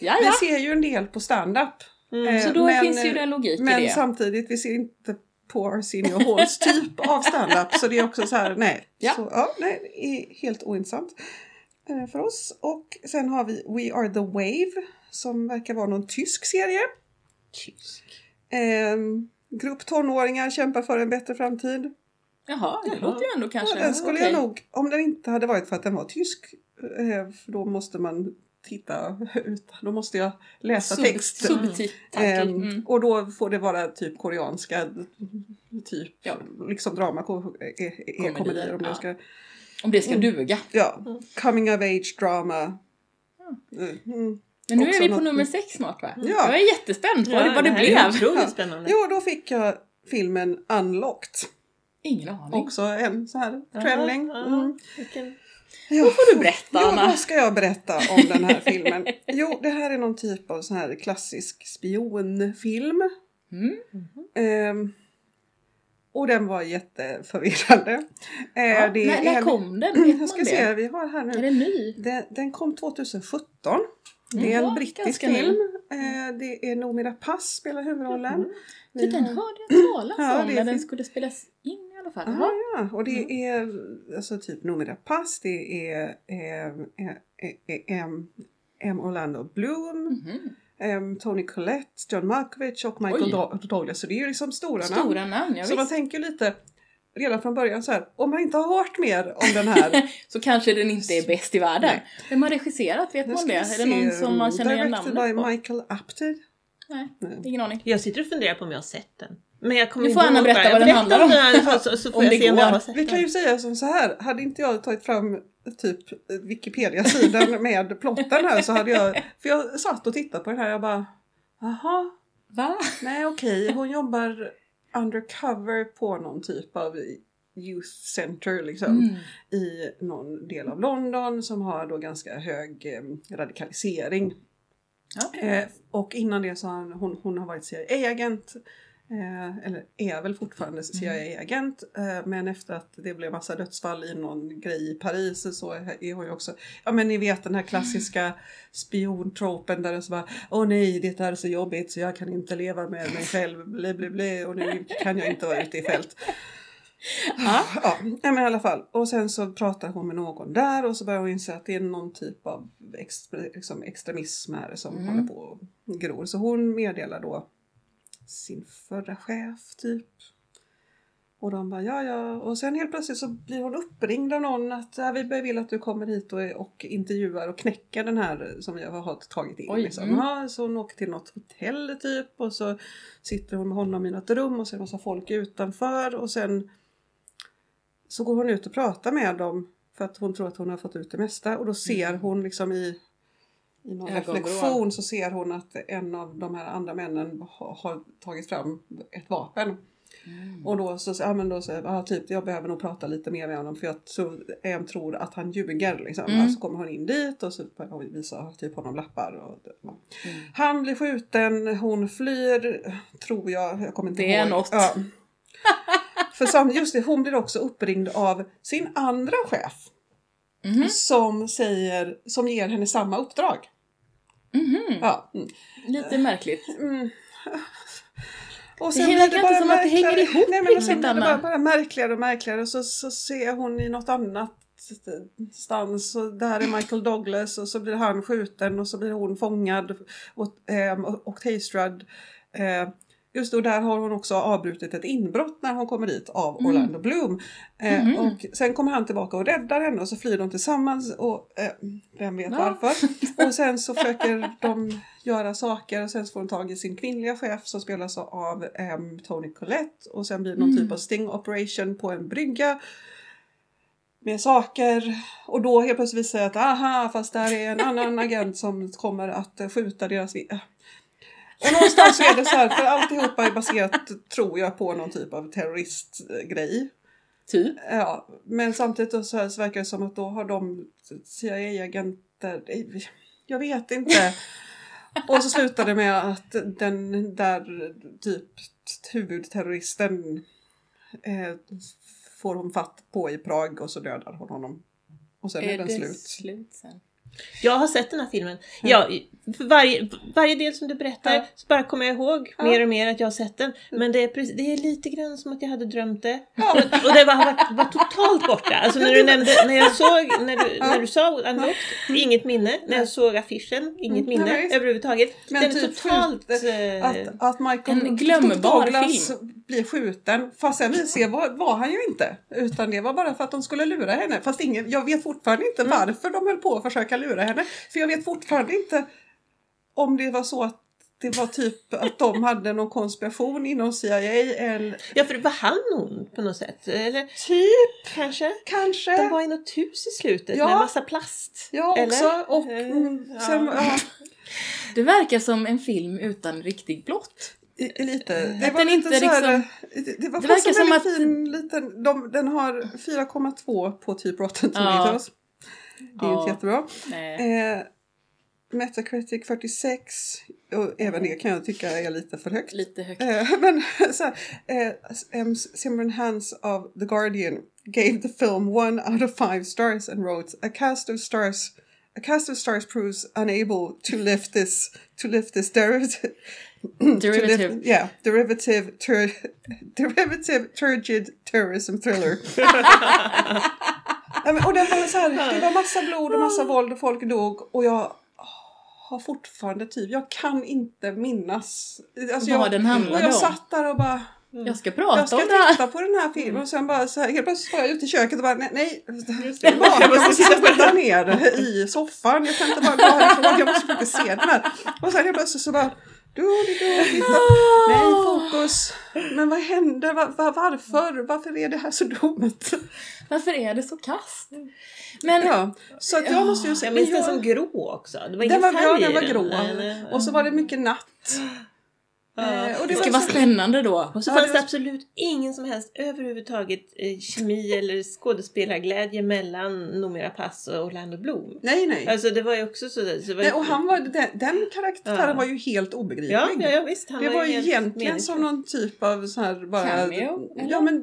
Speaker 3: Vi ser ju en del på stand-up.
Speaker 2: Mm.
Speaker 1: Så då
Speaker 3: men,
Speaker 1: finns ju
Speaker 3: eh,
Speaker 1: det logik
Speaker 3: Men
Speaker 1: i det.
Speaker 3: samtidigt, vi ser inte på Arsenio Halls typ av stand-up. Så det är också så här, nej.
Speaker 1: Ja.
Speaker 3: Så, ja, nej det är helt ointressant eh, för oss. Och sen har vi We Are The Wave som verkar vara någon tysk serie. Eh, grupp tonåringar kämpar för en bättre framtid.
Speaker 1: Jaha, det låter ju ändå
Speaker 3: Ja,
Speaker 1: kanske...
Speaker 3: den skulle
Speaker 1: okej.
Speaker 3: jag nog, om den inte hade varit för att den var tysk, för då måste man titta ut, då måste jag läsa
Speaker 1: Sub-
Speaker 3: text.
Speaker 1: Subtitel.
Speaker 3: Ehm,
Speaker 1: Mm.
Speaker 3: Och då får det vara typ koreanska, typ
Speaker 1: Ja.
Speaker 3: liksom drama, ko- är, är
Speaker 1: Komedier,
Speaker 3: komedier om
Speaker 1: ja.
Speaker 3: det ska,
Speaker 1: Om det ska
Speaker 3: Mm.
Speaker 1: duga.
Speaker 3: ja, coming of age drama. Mm.
Speaker 1: Men nu är vi på
Speaker 3: något-
Speaker 1: nummer sex snart va?
Speaker 3: Ja.
Speaker 1: Jag är jättespänd på vad det
Speaker 2: här
Speaker 1: blev.
Speaker 2: är otroligt
Speaker 3: Ja.
Speaker 2: spännande.
Speaker 3: Jo, då fick jag filmen Unlocked.
Speaker 1: Ingen aning.
Speaker 3: Också en så här trending.
Speaker 2: Ja,
Speaker 3: Mm. Ja.
Speaker 1: Då får du berätta
Speaker 3: Ja,
Speaker 1: Anna.
Speaker 3: då ska jag berätta om den här filmen. Jo, det här är någon typ av sån här klassisk spionfilm.
Speaker 1: Mm.
Speaker 3: Ehm, och den var jätteförvirrande. Eh,
Speaker 1: Ja,
Speaker 3: det
Speaker 1: när, när
Speaker 3: är-
Speaker 1: kom den? Vet
Speaker 3: Jag ska
Speaker 1: det?
Speaker 3: se, vi har här
Speaker 1: Är
Speaker 3: nu.
Speaker 1: den ny?
Speaker 3: Den, den kom 2017. Det är
Speaker 1: Ja,
Speaker 3: en brittisk film. Eh, det är Noomi Rapace spelar huvudrollen.
Speaker 1: För den hörde jag talas
Speaker 3: Ja,
Speaker 1: om
Speaker 3: det
Speaker 1: när
Speaker 3: är
Speaker 1: den skulle spelas in alla fall.
Speaker 3: Ja,
Speaker 1: Jaha.
Speaker 3: ja. Och
Speaker 1: Mm.
Speaker 3: det är alltså typ Noomi Rapace, det är eh, eh, em- em Orlando Bloom, em, Tony Collette, John Malkovich och Michael
Speaker 1: Oj.
Speaker 3: Douglas. Så det är ju liksom stora, namn.
Speaker 1: Stora namn, ja,
Speaker 3: Så man
Speaker 1: visst.
Speaker 3: tänker lite redan från början så här, om man inte har hört mer om den här.
Speaker 1: Så kanske den inte är bäst i världen.
Speaker 3: Nej.
Speaker 1: Vem har regisserat? Vet
Speaker 3: Nu
Speaker 1: man det? Är det någon som man känner igen namnet
Speaker 3: by
Speaker 1: på?
Speaker 3: Michael Apted.
Speaker 1: Nej,
Speaker 3: Nej.
Speaker 1: ingen aning.
Speaker 2: Jag sitter och funderar på om jag har sett den. Men jag kommer
Speaker 1: Nu får Anna berätta vad den handlar om.
Speaker 2: den, så, så, så får
Speaker 1: Om
Speaker 2: jag
Speaker 1: det
Speaker 2: jag
Speaker 1: går.
Speaker 3: Vi kan ju säga som så här, hade inte jag tagit fram typ Wikipedia-sidan med plotten här så hade jag, för jag satt och tittade på den här jag bara, jaha,
Speaker 1: Va?
Speaker 3: nej okej, hon jobbar undercover på någon typ av youth center liksom
Speaker 1: Mm.
Speaker 3: i någon del av London som har då ganska hög eh, radikalisering.
Speaker 1: Ja.
Speaker 3: Eh, och innan det så har hon, hon, hon har varit CIA-agent. Eh, eller är väl fortfarande CIA-agent. Eh, men efter att det blev massa dödsfall i någon grej i Paris så är hon ju också, ja men ni vet den här klassiska spiontropen där det så bara Åh nej, det är så jobbigt så jag kan inte leva med mig själv, bli, bli, bli, och nu kan jag inte vara ute i fält.
Speaker 1: Ja.
Speaker 3: Ja, men i alla fall. Och sen så pratar hon med någon där och så börjar hon inse att det är någon typ av ex, liksom extremism här som
Speaker 1: Mm.
Speaker 3: håller på och gror. Så hon meddelar då sin förra chef typ. Och de bara ja ja och sen helt plötsligt så blir hon uppringd av någon att ja, vi vill att du kommer hit och, och intervjuar och knäcker den här som vi har tagit in.
Speaker 1: Oj,
Speaker 3: liksom.
Speaker 1: mm.
Speaker 3: ja, så hon åker till något hotell typ och så sitter hon med honom i något rum och så är det massa folk utanför och sen så går hon ut och pratar med dem för att hon tror att hon har fått ut det mesta och då ser hon liksom i, i någon reflektion så ser hon att en av de här andra männen har, tagit fram ett vapen. Och då så ja, men då så, ja, typ, jag behöver nog prata lite mer med honom för jag tror, em tror att han ljuger. Liksom.
Speaker 1: Mm.
Speaker 3: Alltså kommer hon in dit och så börjar hon visa typ honom lappar. Och, ja.
Speaker 1: Mm.
Speaker 3: Han blir skjuten, hon flyr, tror jag. jag kommer inte
Speaker 1: Det är
Speaker 3: ihåg.
Speaker 1: något.
Speaker 3: Ja. För sam, just det, hon blir också uppringd av sin andra chef.
Speaker 1: Mhm.
Speaker 3: Som säger, som ger henne samma uppdrag.
Speaker 1: Mhm.
Speaker 3: Ja. mm.
Speaker 1: Lite märkligt.
Speaker 3: Mm. Och
Speaker 1: Det verkar inte som att det hänger ihop
Speaker 3: Nej, men och sen blir det bara, bara märkligare och märkligare. Och så, så ser hon i något annat stans och där är Michael Douglas och så blir han skjuten och så blir hon fångad och, eh, och, och tastrad. Eh, just då där har hon också avbrutit ett inbrott när hon kommer dit av Orlando Bloom. Eh,
Speaker 1: Mhm.
Speaker 3: Och sen kommer han tillbaka och räddar henne och så flyr de tillsammans och eh, vem vet
Speaker 1: Ja.
Speaker 3: varför. Och sen så försöker de göra saker och sen så får hon tag i sin kvinnliga chef som spelas av em, Tony Collette och sen blir det någon
Speaker 1: Mm.
Speaker 3: typ av sting operation på en brygga med saker och då helt plötsligt visar det att aha fast där är en annan agent som kommer att eh, skjuta deras och någonstans är det så här, för alltihopa är baserat, tror jag, på någon typ av terroristgrej.
Speaker 1: Typ.
Speaker 3: Ja, men samtidigt så, här, så verkar det som att då har de CIA-agenter, jag vet inte. Och så slutar det med att den där typ huvudterroristen eh, får hon fatt på i Prag och så dödar hon honom. Och sen är,
Speaker 1: Är
Speaker 3: den
Speaker 1: det
Speaker 3: slut.
Speaker 1: slut sen?
Speaker 2: Jag har sett den här filmen. Ja, för varje, varje del som du berättar
Speaker 3: Ja.
Speaker 2: så bara kommer jag ihåg
Speaker 3: Ja.
Speaker 2: mer och mer att jag har sett den. Men det är, precis, det är lite grann som att jag hade drömt det.
Speaker 3: Ja.
Speaker 2: Och, och det var, var, var totalt borta. Alltså när du nämnde, när jag såg, när du,
Speaker 3: Ja.
Speaker 2: när du sa Unlocked, inget minne. När jag såg affischen, inget
Speaker 3: Mm,
Speaker 2: minne
Speaker 3: nej,
Speaker 2: överhuvudtaget.
Speaker 3: Men
Speaker 2: den är
Speaker 3: typ
Speaker 2: totalt... eh,
Speaker 3: Att, att Michael
Speaker 1: En glömbar
Speaker 3: Douglas
Speaker 1: film.
Speaker 3: blir skjuten. Fast sen visar jag var, var han ju inte. Utan det var bara för att de skulle lura henne. Fast ingen, jag vet fortfarande inte
Speaker 1: Mm.
Speaker 3: varför de höll på att försöka lura henne. För jag vet fortfarande inte om det var så att det var typ att de hade någon konspiration inom CIA eller
Speaker 2: Ja, för det var han hon på något sätt. Eller
Speaker 3: typ
Speaker 2: kanske?
Speaker 3: kanske.
Speaker 2: De var i något hus i slutet
Speaker 3: Ja.
Speaker 2: med massa plast.
Speaker 3: Ja
Speaker 2: Eller?
Speaker 3: också. Och
Speaker 2: Eh,
Speaker 3: mm,
Speaker 2: ja.
Speaker 3: sen, ja.
Speaker 1: Det verkar som en film utan riktig plott.
Speaker 3: I, lite. Det
Speaker 1: Att
Speaker 3: var lite
Speaker 1: inte
Speaker 3: så här,
Speaker 1: liksom-
Speaker 3: det, det var
Speaker 1: Det verkar
Speaker 3: en
Speaker 1: som att-
Speaker 3: fin liten, de, den har 4,2 på typ Rotten
Speaker 1: Ja.
Speaker 3: Det är
Speaker 1: Ja.
Speaker 3: inte jättebra. Eh, Metacritic 46 och även det kan jag tycka är lite för högt.
Speaker 1: Lite högt.
Speaker 3: Eh, men så här, eh, Simran Hans of The Guardian gave the film one out of five stars and wrote a cast of stars a cast of stars proves unable to lift this to lift this derivative
Speaker 1: Derivative.
Speaker 3: lift, yeah derivative tur, derivative turgid terrorism thriller. Men, och den var så här, det var massa blod och massa våld och folk dog och jag har fortfarande typ, jag kan inte minnas. Alltså
Speaker 1: Vad
Speaker 3: jag,
Speaker 1: den handlade
Speaker 3: jag
Speaker 1: om.
Speaker 3: satt där och bara,
Speaker 1: Jag ska prata
Speaker 3: jag ska
Speaker 1: om det här.
Speaker 3: titta på den här filmen och sen bara så här, helt plötsligt var jag ute i köket och bara nej, nej det
Speaker 2: det.
Speaker 3: är bara,
Speaker 2: Jag
Speaker 3: jag
Speaker 2: måste
Speaker 3: sitta ner i soffan, jag kan inte bara gå härifrån, jag måste faktiskt se den här. Och sen helt plötsligt så bara du, du, du, titta. Nej, fokus. Men vad hände? Va, va, varför? Varför är det här så dumt?
Speaker 1: Varför är det så kast? Men
Speaker 3: Ja, så att jag måste ju säga...
Speaker 2: Jag minns
Speaker 3: men
Speaker 2: den som grå också. Det var
Speaker 3: Den
Speaker 2: ingen
Speaker 3: var,
Speaker 2: färg
Speaker 3: ja,
Speaker 2: i
Speaker 3: den var
Speaker 2: den.
Speaker 3: grå. Och så var det mycket natt.
Speaker 2: Ja.
Speaker 3: Eh,
Speaker 1: det ska vara
Speaker 3: så-
Speaker 1: spännande då.
Speaker 2: Och så
Speaker 3: Ja,
Speaker 2: fanns
Speaker 3: det var-
Speaker 2: absolut ingen som helst överhuvudtaget eh, kemi eller skådespelarglädje mellan Noomi Pass och Orlando Bloom.
Speaker 3: Nej, nej.
Speaker 2: Alltså det var ju också sådär. Så var
Speaker 3: nej och han var, den, den karaktären
Speaker 2: Ja.
Speaker 3: var ju helt obegriplig.
Speaker 2: Ja, ja, ja visst. Han
Speaker 3: det var ju egentligen som
Speaker 2: meningslös.
Speaker 3: någon typ av så här bara...
Speaker 1: Cameo, eller?
Speaker 3: Ja men,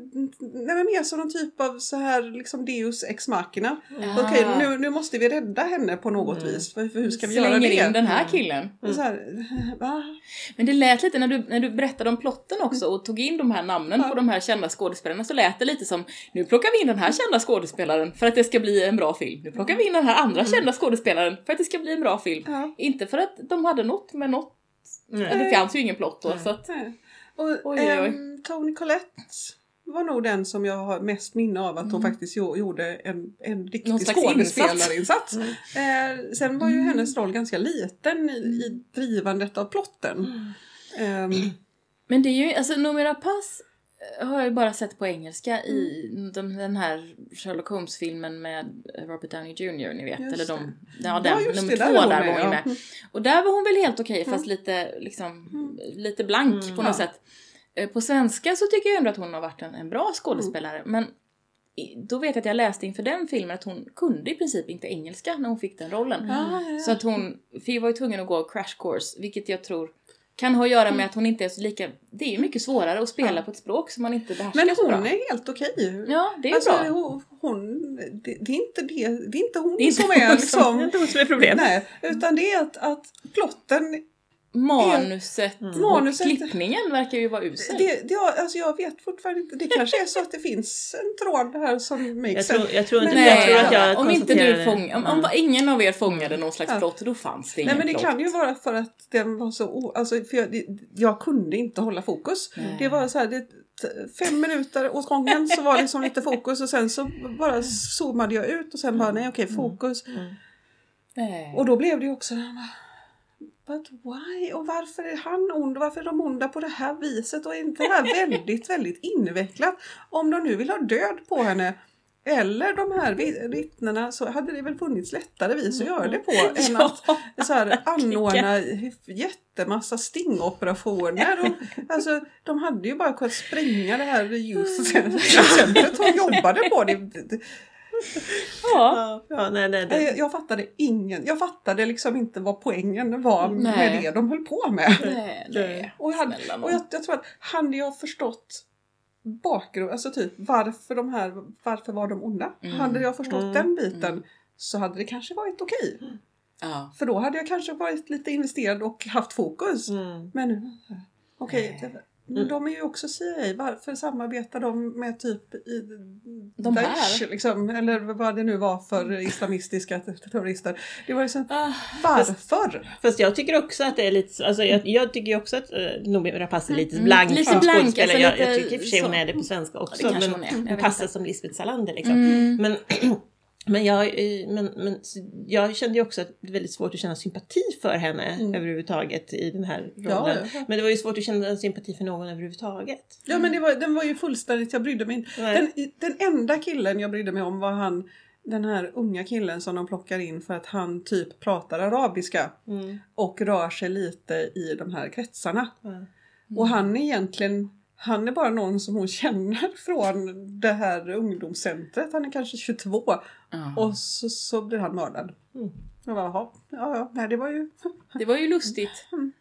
Speaker 3: nej, men mer som någon typ av så här liksom Deus ex machina.
Speaker 1: Ah.
Speaker 3: Okej nu, nu måste vi rädda henne på något
Speaker 2: Mm.
Speaker 3: vis. För, för hur ska vi göra
Speaker 1: Slänger
Speaker 3: det?
Speaker 1: in den här killen.
Speaker 3: Och Så här, va?
Speaker 1: Men det lät lite när du, när du berättade om plotten också och tog in de här namnen
Speaker 3: Ja.
Speaker 1: på de här kända skådespelarna så lät det lite som nu plockar vi in den här kända skådespelaren för att det ska bli en bra film. Nu plockar vi in den här andra kända skådespelaren för att det ska bli en bra film.
Speaker 3: Ja.
Speaker 1: Inte för att de hade något med något,
Speaker 2: Nej.
Speaker 1: det fanns ju ingen plott då
Speaker 2: Nej.
Speaker 1: så att.
Speaker 3: Och,
Speaker 1: Oj, oj, oj.
Speaker 3: ehm, Tony Collette var nog den som jag har mest minne av att hon faktiskt jo- gjorde en, en
Speaker 1: Mm.
Speaker 3: Riktig skådespelarinsats.
Speaker 2: Mm.
Speaker 3: Eh, sen var ju
Speaker 1: Mm.
Speaker 3: hennes roll ganska liten i, i drivandet av plotten. Ehm,
Speaker 1: Men det är ju, alltså Noomi Rapace eh, har jag ju bara sett på engelska i den, den här Sherlock Holmes-filmen med Robert Downey Jr. ni vet.
Speaker 3: Just
Speaker 1: eller
Speaker 3: det.
Speaker 1: de, ja,
Speaker 3: Ja,
Speaker 1: den,
Speaker 3: just
Speaker 1: nummer
Speaker 3: det,
Speaker 1: två
Speaker 3: där
Speaker 1: var hon ju
Speaker 3: ja.
Speaker 1: med. Och där var hon väl helt okej fast lite liksom, lite blank
Speaker 2: Mm.
Speaker 1: på något
Speaker 3: Ja.
Speaker 1: sätt. Eh, På svenska så tycker jag ändå att hon har varit en, en bra skådespelare men i- då vet jag att jag läste inför den filmen att hon kunde i princip inte engelska när hon fick den rollen.
Speaker 3: ja, ja, ja.
Speaker 1: Så att hon för var ju tvungen att gå crash course, vilket jag tror kan ha att göra med att hon inte är så lika... Det är ju mycket svårare att spela på ett språk som man inte behärskar
Speaker 3: Men
Speaker 1: bra.
Speaker 3: hon är helt okej.
Speaker 1: Ja, det är
Speaker 3: Alltså,
Speaker 1: bra.
Speaker 3: hon, hon, det, det, är inte det, det är inte hon
Speaker 1: Det är inte
Speaker 3: som
Speaker 1: hon
Speaker 3: är
Speaker 1: som-
Speaker 3: liksom...
Speaker 2: Det är inte hon som är problemet.
Speaker 3: Nej, utan det är att, att plotten
Speaker 1: Manuset och
Speaker 3: Manuset-
Speaker 1: klippningen verkar ju vara usel.
Speaker 3: Det, det, har- alltså jag vet fortfarande inte. Det kanske är så att det finns en tråd här som makes
Speaker 2: Jag tror, jag tror inte
Speaker 3: Men-
Speaker 2: jag
Speaker 1: Nej,
Speaker 2: tror att jag
Speaker 1: om inte du fång, om, om
Speaker 2: Mm.
Speaker 1: ingen av er fångade någon slags
Speaker 3: Ja.
Speaker 1: plott, då fanns det
Speaker 3: Nej
Speaker 1: ingen
Speaker 3: men det
Speaker 1: plott.
Speaker 3: kan ju vara för att den var så... O, alltså, för jag, det, jag kunde inte hålla fokus.
Speaker 1: Nej.
Speaker 3: Det var så här, det, fem minuter åt gången så var det liksom lite fokus och sen så bara zoomade jag ut och sen bara nej okej fokus.
Speaker 2: Mm.
Speaker 1: Nej.
Speaker 3: Och då blev det ju också But why? Och varför är han ond? Och varför är de onda på det här viset? Och är inte det här väldigt, väldigt invecklat? Om de nu vill ha död på henne eller de här vi- vittnena så hade det väl funnits lättare vis att göra det på än att så här, anordna jättemassa stingoperationer. Och, alltså, de hade ju bara kunnat spränga det här youth-centret de jobbade på. Det, det,
Speaker 1: Ja.
Speaker 2: Ja, nej, nej, det,
Speaker 3: jag, jag fattade ingen, jag fattade liksom inte vad poängen var
Speaker 1: Nej.
Speaker 3: med det de höll på med.
Speaker 1: Nej, nej.
Speaker 3: Och, jag, hade, och jag, jag tror att hade jag förstått bakgrund, alltså typ varför de här, varför var de onda?
Speaker 1: Mm.
Speaker 3: Hade jag förstått
Speaker 2: Mm.
Speaker 3: den biten så hade det kanske varit okej.
Speaker 1: Ja.
Speaker 3: För då hade jag kanske varit lite investerad och haft fokus.
Speaker 2: mm.
Speaker 3: Men nu, okej, det- men de är ju också CIA. Varför samarbetar de med typ i
Speaker 1: De
Speaker 3: Daesh,
Speaker 1: här?
Speaker 3: liksom? Eller vad det nu var för islamistiska terrorister. Det var ju så,
Speaker 1: Ah,
Speaker 3: varför?
Speaker 2: Fast jag tycker också att det är lite, så- alltså jag, jag tycker också att uh, Noomi Rapace är lite
Speaker 1: Mm,
Speaker 2: blank
Speaker 1: lite
Speaker 2: som
Speaker 1: blank, alltså
Speaker 2: jag, jag
Speaker 1: lite
Speaker 2: tycker i och för sig hon är det på svenska också.
Speaker 1: kanske
Speaker 2: men
Speaker 1: hon är,
Speaker 2: hon passar som Lisbeth Salander liksom.
Speaker 1: mm.
Speaker 2: Men, men, jag, eh, men, men jag kände ju också att det är väldigt svårt att känna sympati för henne
Speaker 3: Mm.
Speaker 2: överhuvudtaget i den här rollen.
Speaker 3: Ja, ja.
Speaker 2: Men det var ju svårt att känna sympati för någon överhuvudtaget.
Speaker 3: Ja men det var, den var ju fullständigt, jag brydde mig inte. Den, den enda killen jag brydde mig om var han, den här unga killen som de plockar in för att han typ pratar arabiska
Speaker 2: Mm.
Speaker 3: och rör sig lite i de här kretsarna.
Speaker 2: Ja.
Speaker 3: Och han är egentligen, han är bara någon som hon känner från det här ungdomscentret. Han är kanske 22
Speaker 1: Ja.
Speaker 3: och så, så blir han mördad.
Speaker 2: Mm.
Speaker 3: Jag bara, jaha, ja, ja, nej det var ju...
Speaker 1: Det var ju lustigt.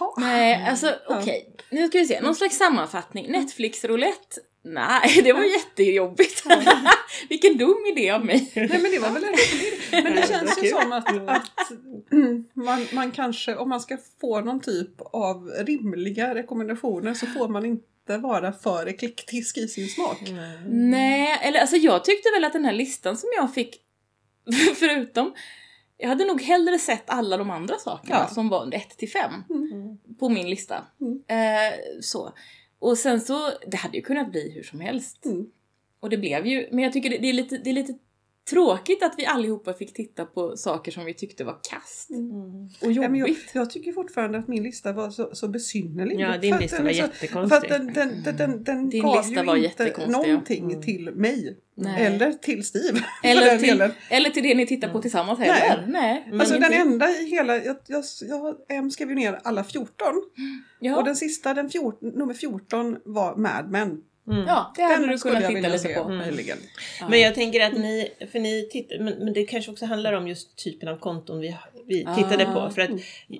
Speaker 3: Ja.
Speaker 1: Nej, alltså okej. Nu ska vi se, någon slags sammanfattning. Netflix-roulette? Nej, det var jättejobbigt. Vilken dum idé av mig.
Speaker 3: Nej men det var väl en. Men det känns ju som att, att mm, man, man kanske, om man ska få någon typ av rimliga rekommendationer så får man inte vara för eklektisk i sin smak.
Speaker 1: Nej, eller alltså jag tyckte väl att den här listan som jag fick, förutom jag hade nog hellre sett alla de andra sakerna
Speaker 3: Ja.
Speaker 1: som var 1 till 5
Speaker 2: Mm.
Speaker 1: på min lista.
Speaker 3: Mm.
Speaker 1: Eh, så. Och sen så, det hade ju kunnat bli hur som helst.
Speaker 3: Mm.
Speaker 1: Och det blev ju, men jag tycker det, det, är, lite, det är lite tråkigt att vi allihopa fick titta på saker som vi tyckte var kast
Speaker 2: Mm.
Speaker 1: och
Speaker 3: Ja, men jag,
Speaker 1: jobbigt.
Speaker 3: jag tycker fortfarande att min lista var så, så besynnerlig.
Speaker 2: Ja,
Speaker 3: För
Speaker 2: din
Speaker 3: att
Speaker 2: lista
Speaker 3: den
Speaker 2: var
Speaker 3: så- För
Speaker 2: jättekonstig.
Speaker 3: att den, den, den, den, den
Speaker 1: Din
Speaker 3: gav
Speaker 1: lista
Speaker 3: ju
Speaker 1: var
Speaker 3: inte
Speaker 1: ja.
Speaker 3: någonting
Speaker 2: Mm.
Speaker 3: till mig.
Speaker 1: Nej.
Speaker 3: Eller till Steve. för
Speaker 1: Eller till, eller till det ni tittar på tillsammans heller. Nej.
Speaker 2: Men
Speaker 3: Alltså den enda i hela, jag, jag, jag em skrev ju ner alla 14.
Speaker 1: Ja,
Speaker 3: Och den sista, den 14, nummer 14 var Mad Men.
Speaker 2: Mm.
Speaker 1: ja det hade
Speaker 3: Den
Speaker 1: du kunnat titta lite
Speaker 3: se
Speaker 1: på.
Speaker 2: Mm.
Speaker 3: möjligen.
Speaker 1: Ja.
Speaker 2: Men jag tänker att ni, för ni tittar, men, men det kanske också handlar om just typen av konton vi, vi tittade
Speaker 1: Ah.
Speaker 2: på. För att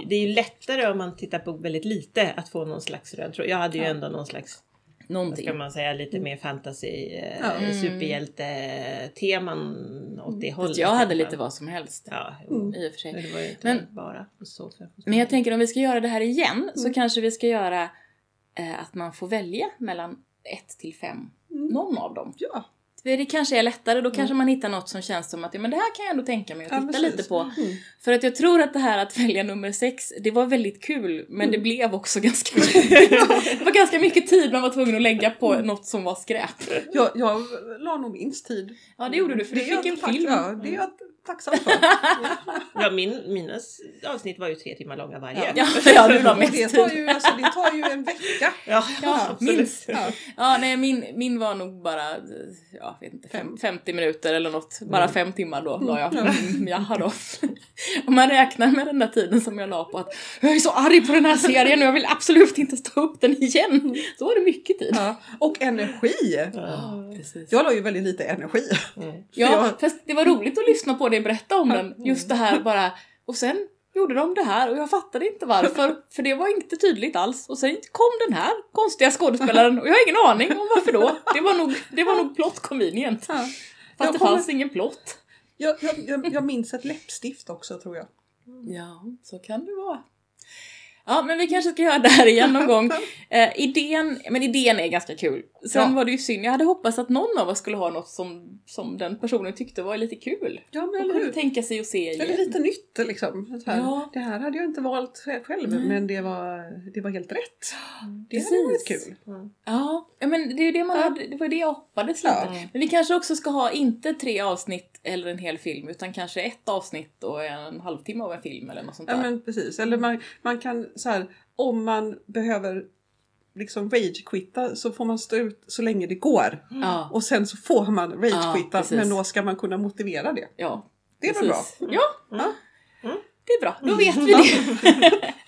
Speaker 2: det är ju lättare om man tittar på väldigt lite att få någon slags röd tråd. Jag hade ju
Speaker 1: Ja.
Speaker 2: ändå någon slags vad
Speaker 1: Någonting.
Speaker 2: ska man säga, lite mer fantasy, eh,
Speaker 3: Ja.
Speaker 1: Mm.
Speaker 2: superhjälte-teman åt det hållet.
Speaker 1: Fast jag hade
Speaker 2: alla
Speaker 1: lite vad som helst.
Speaker 2: Ja,
Speaker 3: Mm.
Speaker 1: I och för sig.
Speaker 2: men det var ju inte
Speaker 1: Men-
Speaker 2: bara så. För,
Speaker 1: Men jag tänker om vi ska göra det här igen så
Speaker 3: Mm.
Speaker 1: kanske vi ska göra eh, att man får välja mellan 1 till 5.
Speaker 3: Mm.
Speaker 1: Någon av dem.
Speaker 3: Ja.
Speaker 1: För det kanske är lättare, då kanske man hittar något som känns som att ja, men det här kan jag ändå tänka mig att
Speaker 3: Ja,
Speaker 1: titta
Speaker 3: precis.
Speaker 1: lite på.
Speaker 3: Mm.
Speaker 1: För att jag tror att det här att välja nummer sex, det var väldigt kul men
Speaker 3: Mm.
Speaker 1: det blev också ganska Det var ganska mycket tid man var tvungen att lägga på
Speaker 3: Mm.
Speaker 1: något som var skräp.
Speaker 3: Jag, jag la nog minst tid.
Speaker 1: Ja det gjorde du för du
Speaker 3: Det är
Speaker 1: fick en film.
Speaker 3: Ja, det är jag tacksam för.
Speaker 2: Ja, min, mina avsnitt var ju tre timmar långa varje.
Speaker 1: Ja, ja du la
Speaker 3: Och det
Speaker 1: mest
Speaker 3: tar ju, alltså, det tar ju en vecka.
Speaker 2: Ja,
Speaker 1: Ja, minst.
Speaker 3: Ja.
Speaker 1: Ja, nej min, min var nog bara, jag vet inte, fem, 50 minuter eller något. Bara fem timmar då la jag.
Speaker 3: Mm.
Speaker 1: Mm, jaha då. Om man räknar med den där tiden som jag la på att jag är så arg på den här serien och jag vill absolut inte stå upp den igen. Så var det mycket tid.
Speaker 3: Ja. Och energi.
Speaker 2: Ja.
Speaker 1: precis.
Speaker 3: Jag la ju väldigt lite energi.
Speaker 2: Mm.
Speaker 1: Ja,
Speaker 3: jag-
Speaker 1: fast det var roligt att lyssna på dig berätta om den. Just det här bara, och sen gjorde de det här och jag fattade inte varför, för det var inte tydligt alls. Och sen kom den här konstiga skådespelaren och jag har ingen aning om varför då. Det var nog, det var nog plot convenient.
Speaker 3: Ja.
Speaker 1: Fast
Speaker 3: Jag
Speaker 1: det
Speaker 3: kommer-
Speaker 1: fanns ingen plott.
Speaker 3: Jag, jag, jag, jag minns ett läppstift också tror jag.
Speaker 1: Ja, så kan det vara. Ja, men vi kanske ska göra det här igen någon gång. Eh, idén, men idén är ganska kul. Sen
Speaker 3: Ja.
Speaker 1: var det ju synd, jag hade hoppats att någon av oss skulle ha något som, som den personen tyckte var lite kul.
Speaker 3: Ja men eller
Speaker 1: kunde tänka sig att se igen.
Speaker 3: Eller lite nytt liksom. Här.
Speaker 1: Ja.
Speaker 3: Det här hade jag inte valt själv
Speaker 1: Nej.
Speaker 3: men det var, det var helt rätt. Det
Speaker 1: Precis.
Speaker 3: hade varit kul.
Speaker 1: Ja, ja, men det, är det, man
Speaker 3: Ja.
Speaker 1: hade, det var det jag hoppades lite.
Speaker 3: Ja.
Speaker 1: Men vi kanske också ska ha inte tre avsnitt eller en hel film utan kanske ett avsnitt och en halvtimme av en film eller något sånt där.
Speaker 3: Ja men precis. Eller man, man kan så här, om man behöver liksom rage-quitta så får man stå ut så länge det går.
Speaker 1: ja,
Speaker 3: Och sen så får man
Speaker 1: Ja,
Speaker 3: rage-quitta
Speaker 1: precis.
Speaker 3: men då ska man kunna motivera det.
Speaker 1: ja.
Speaker 3: Det är väl bra?
Speaker 1: precis. Ja,
Speaker 2: Mm.
Speaker 3: Ja.
Speaker 1: det är bra. Då vet vi det.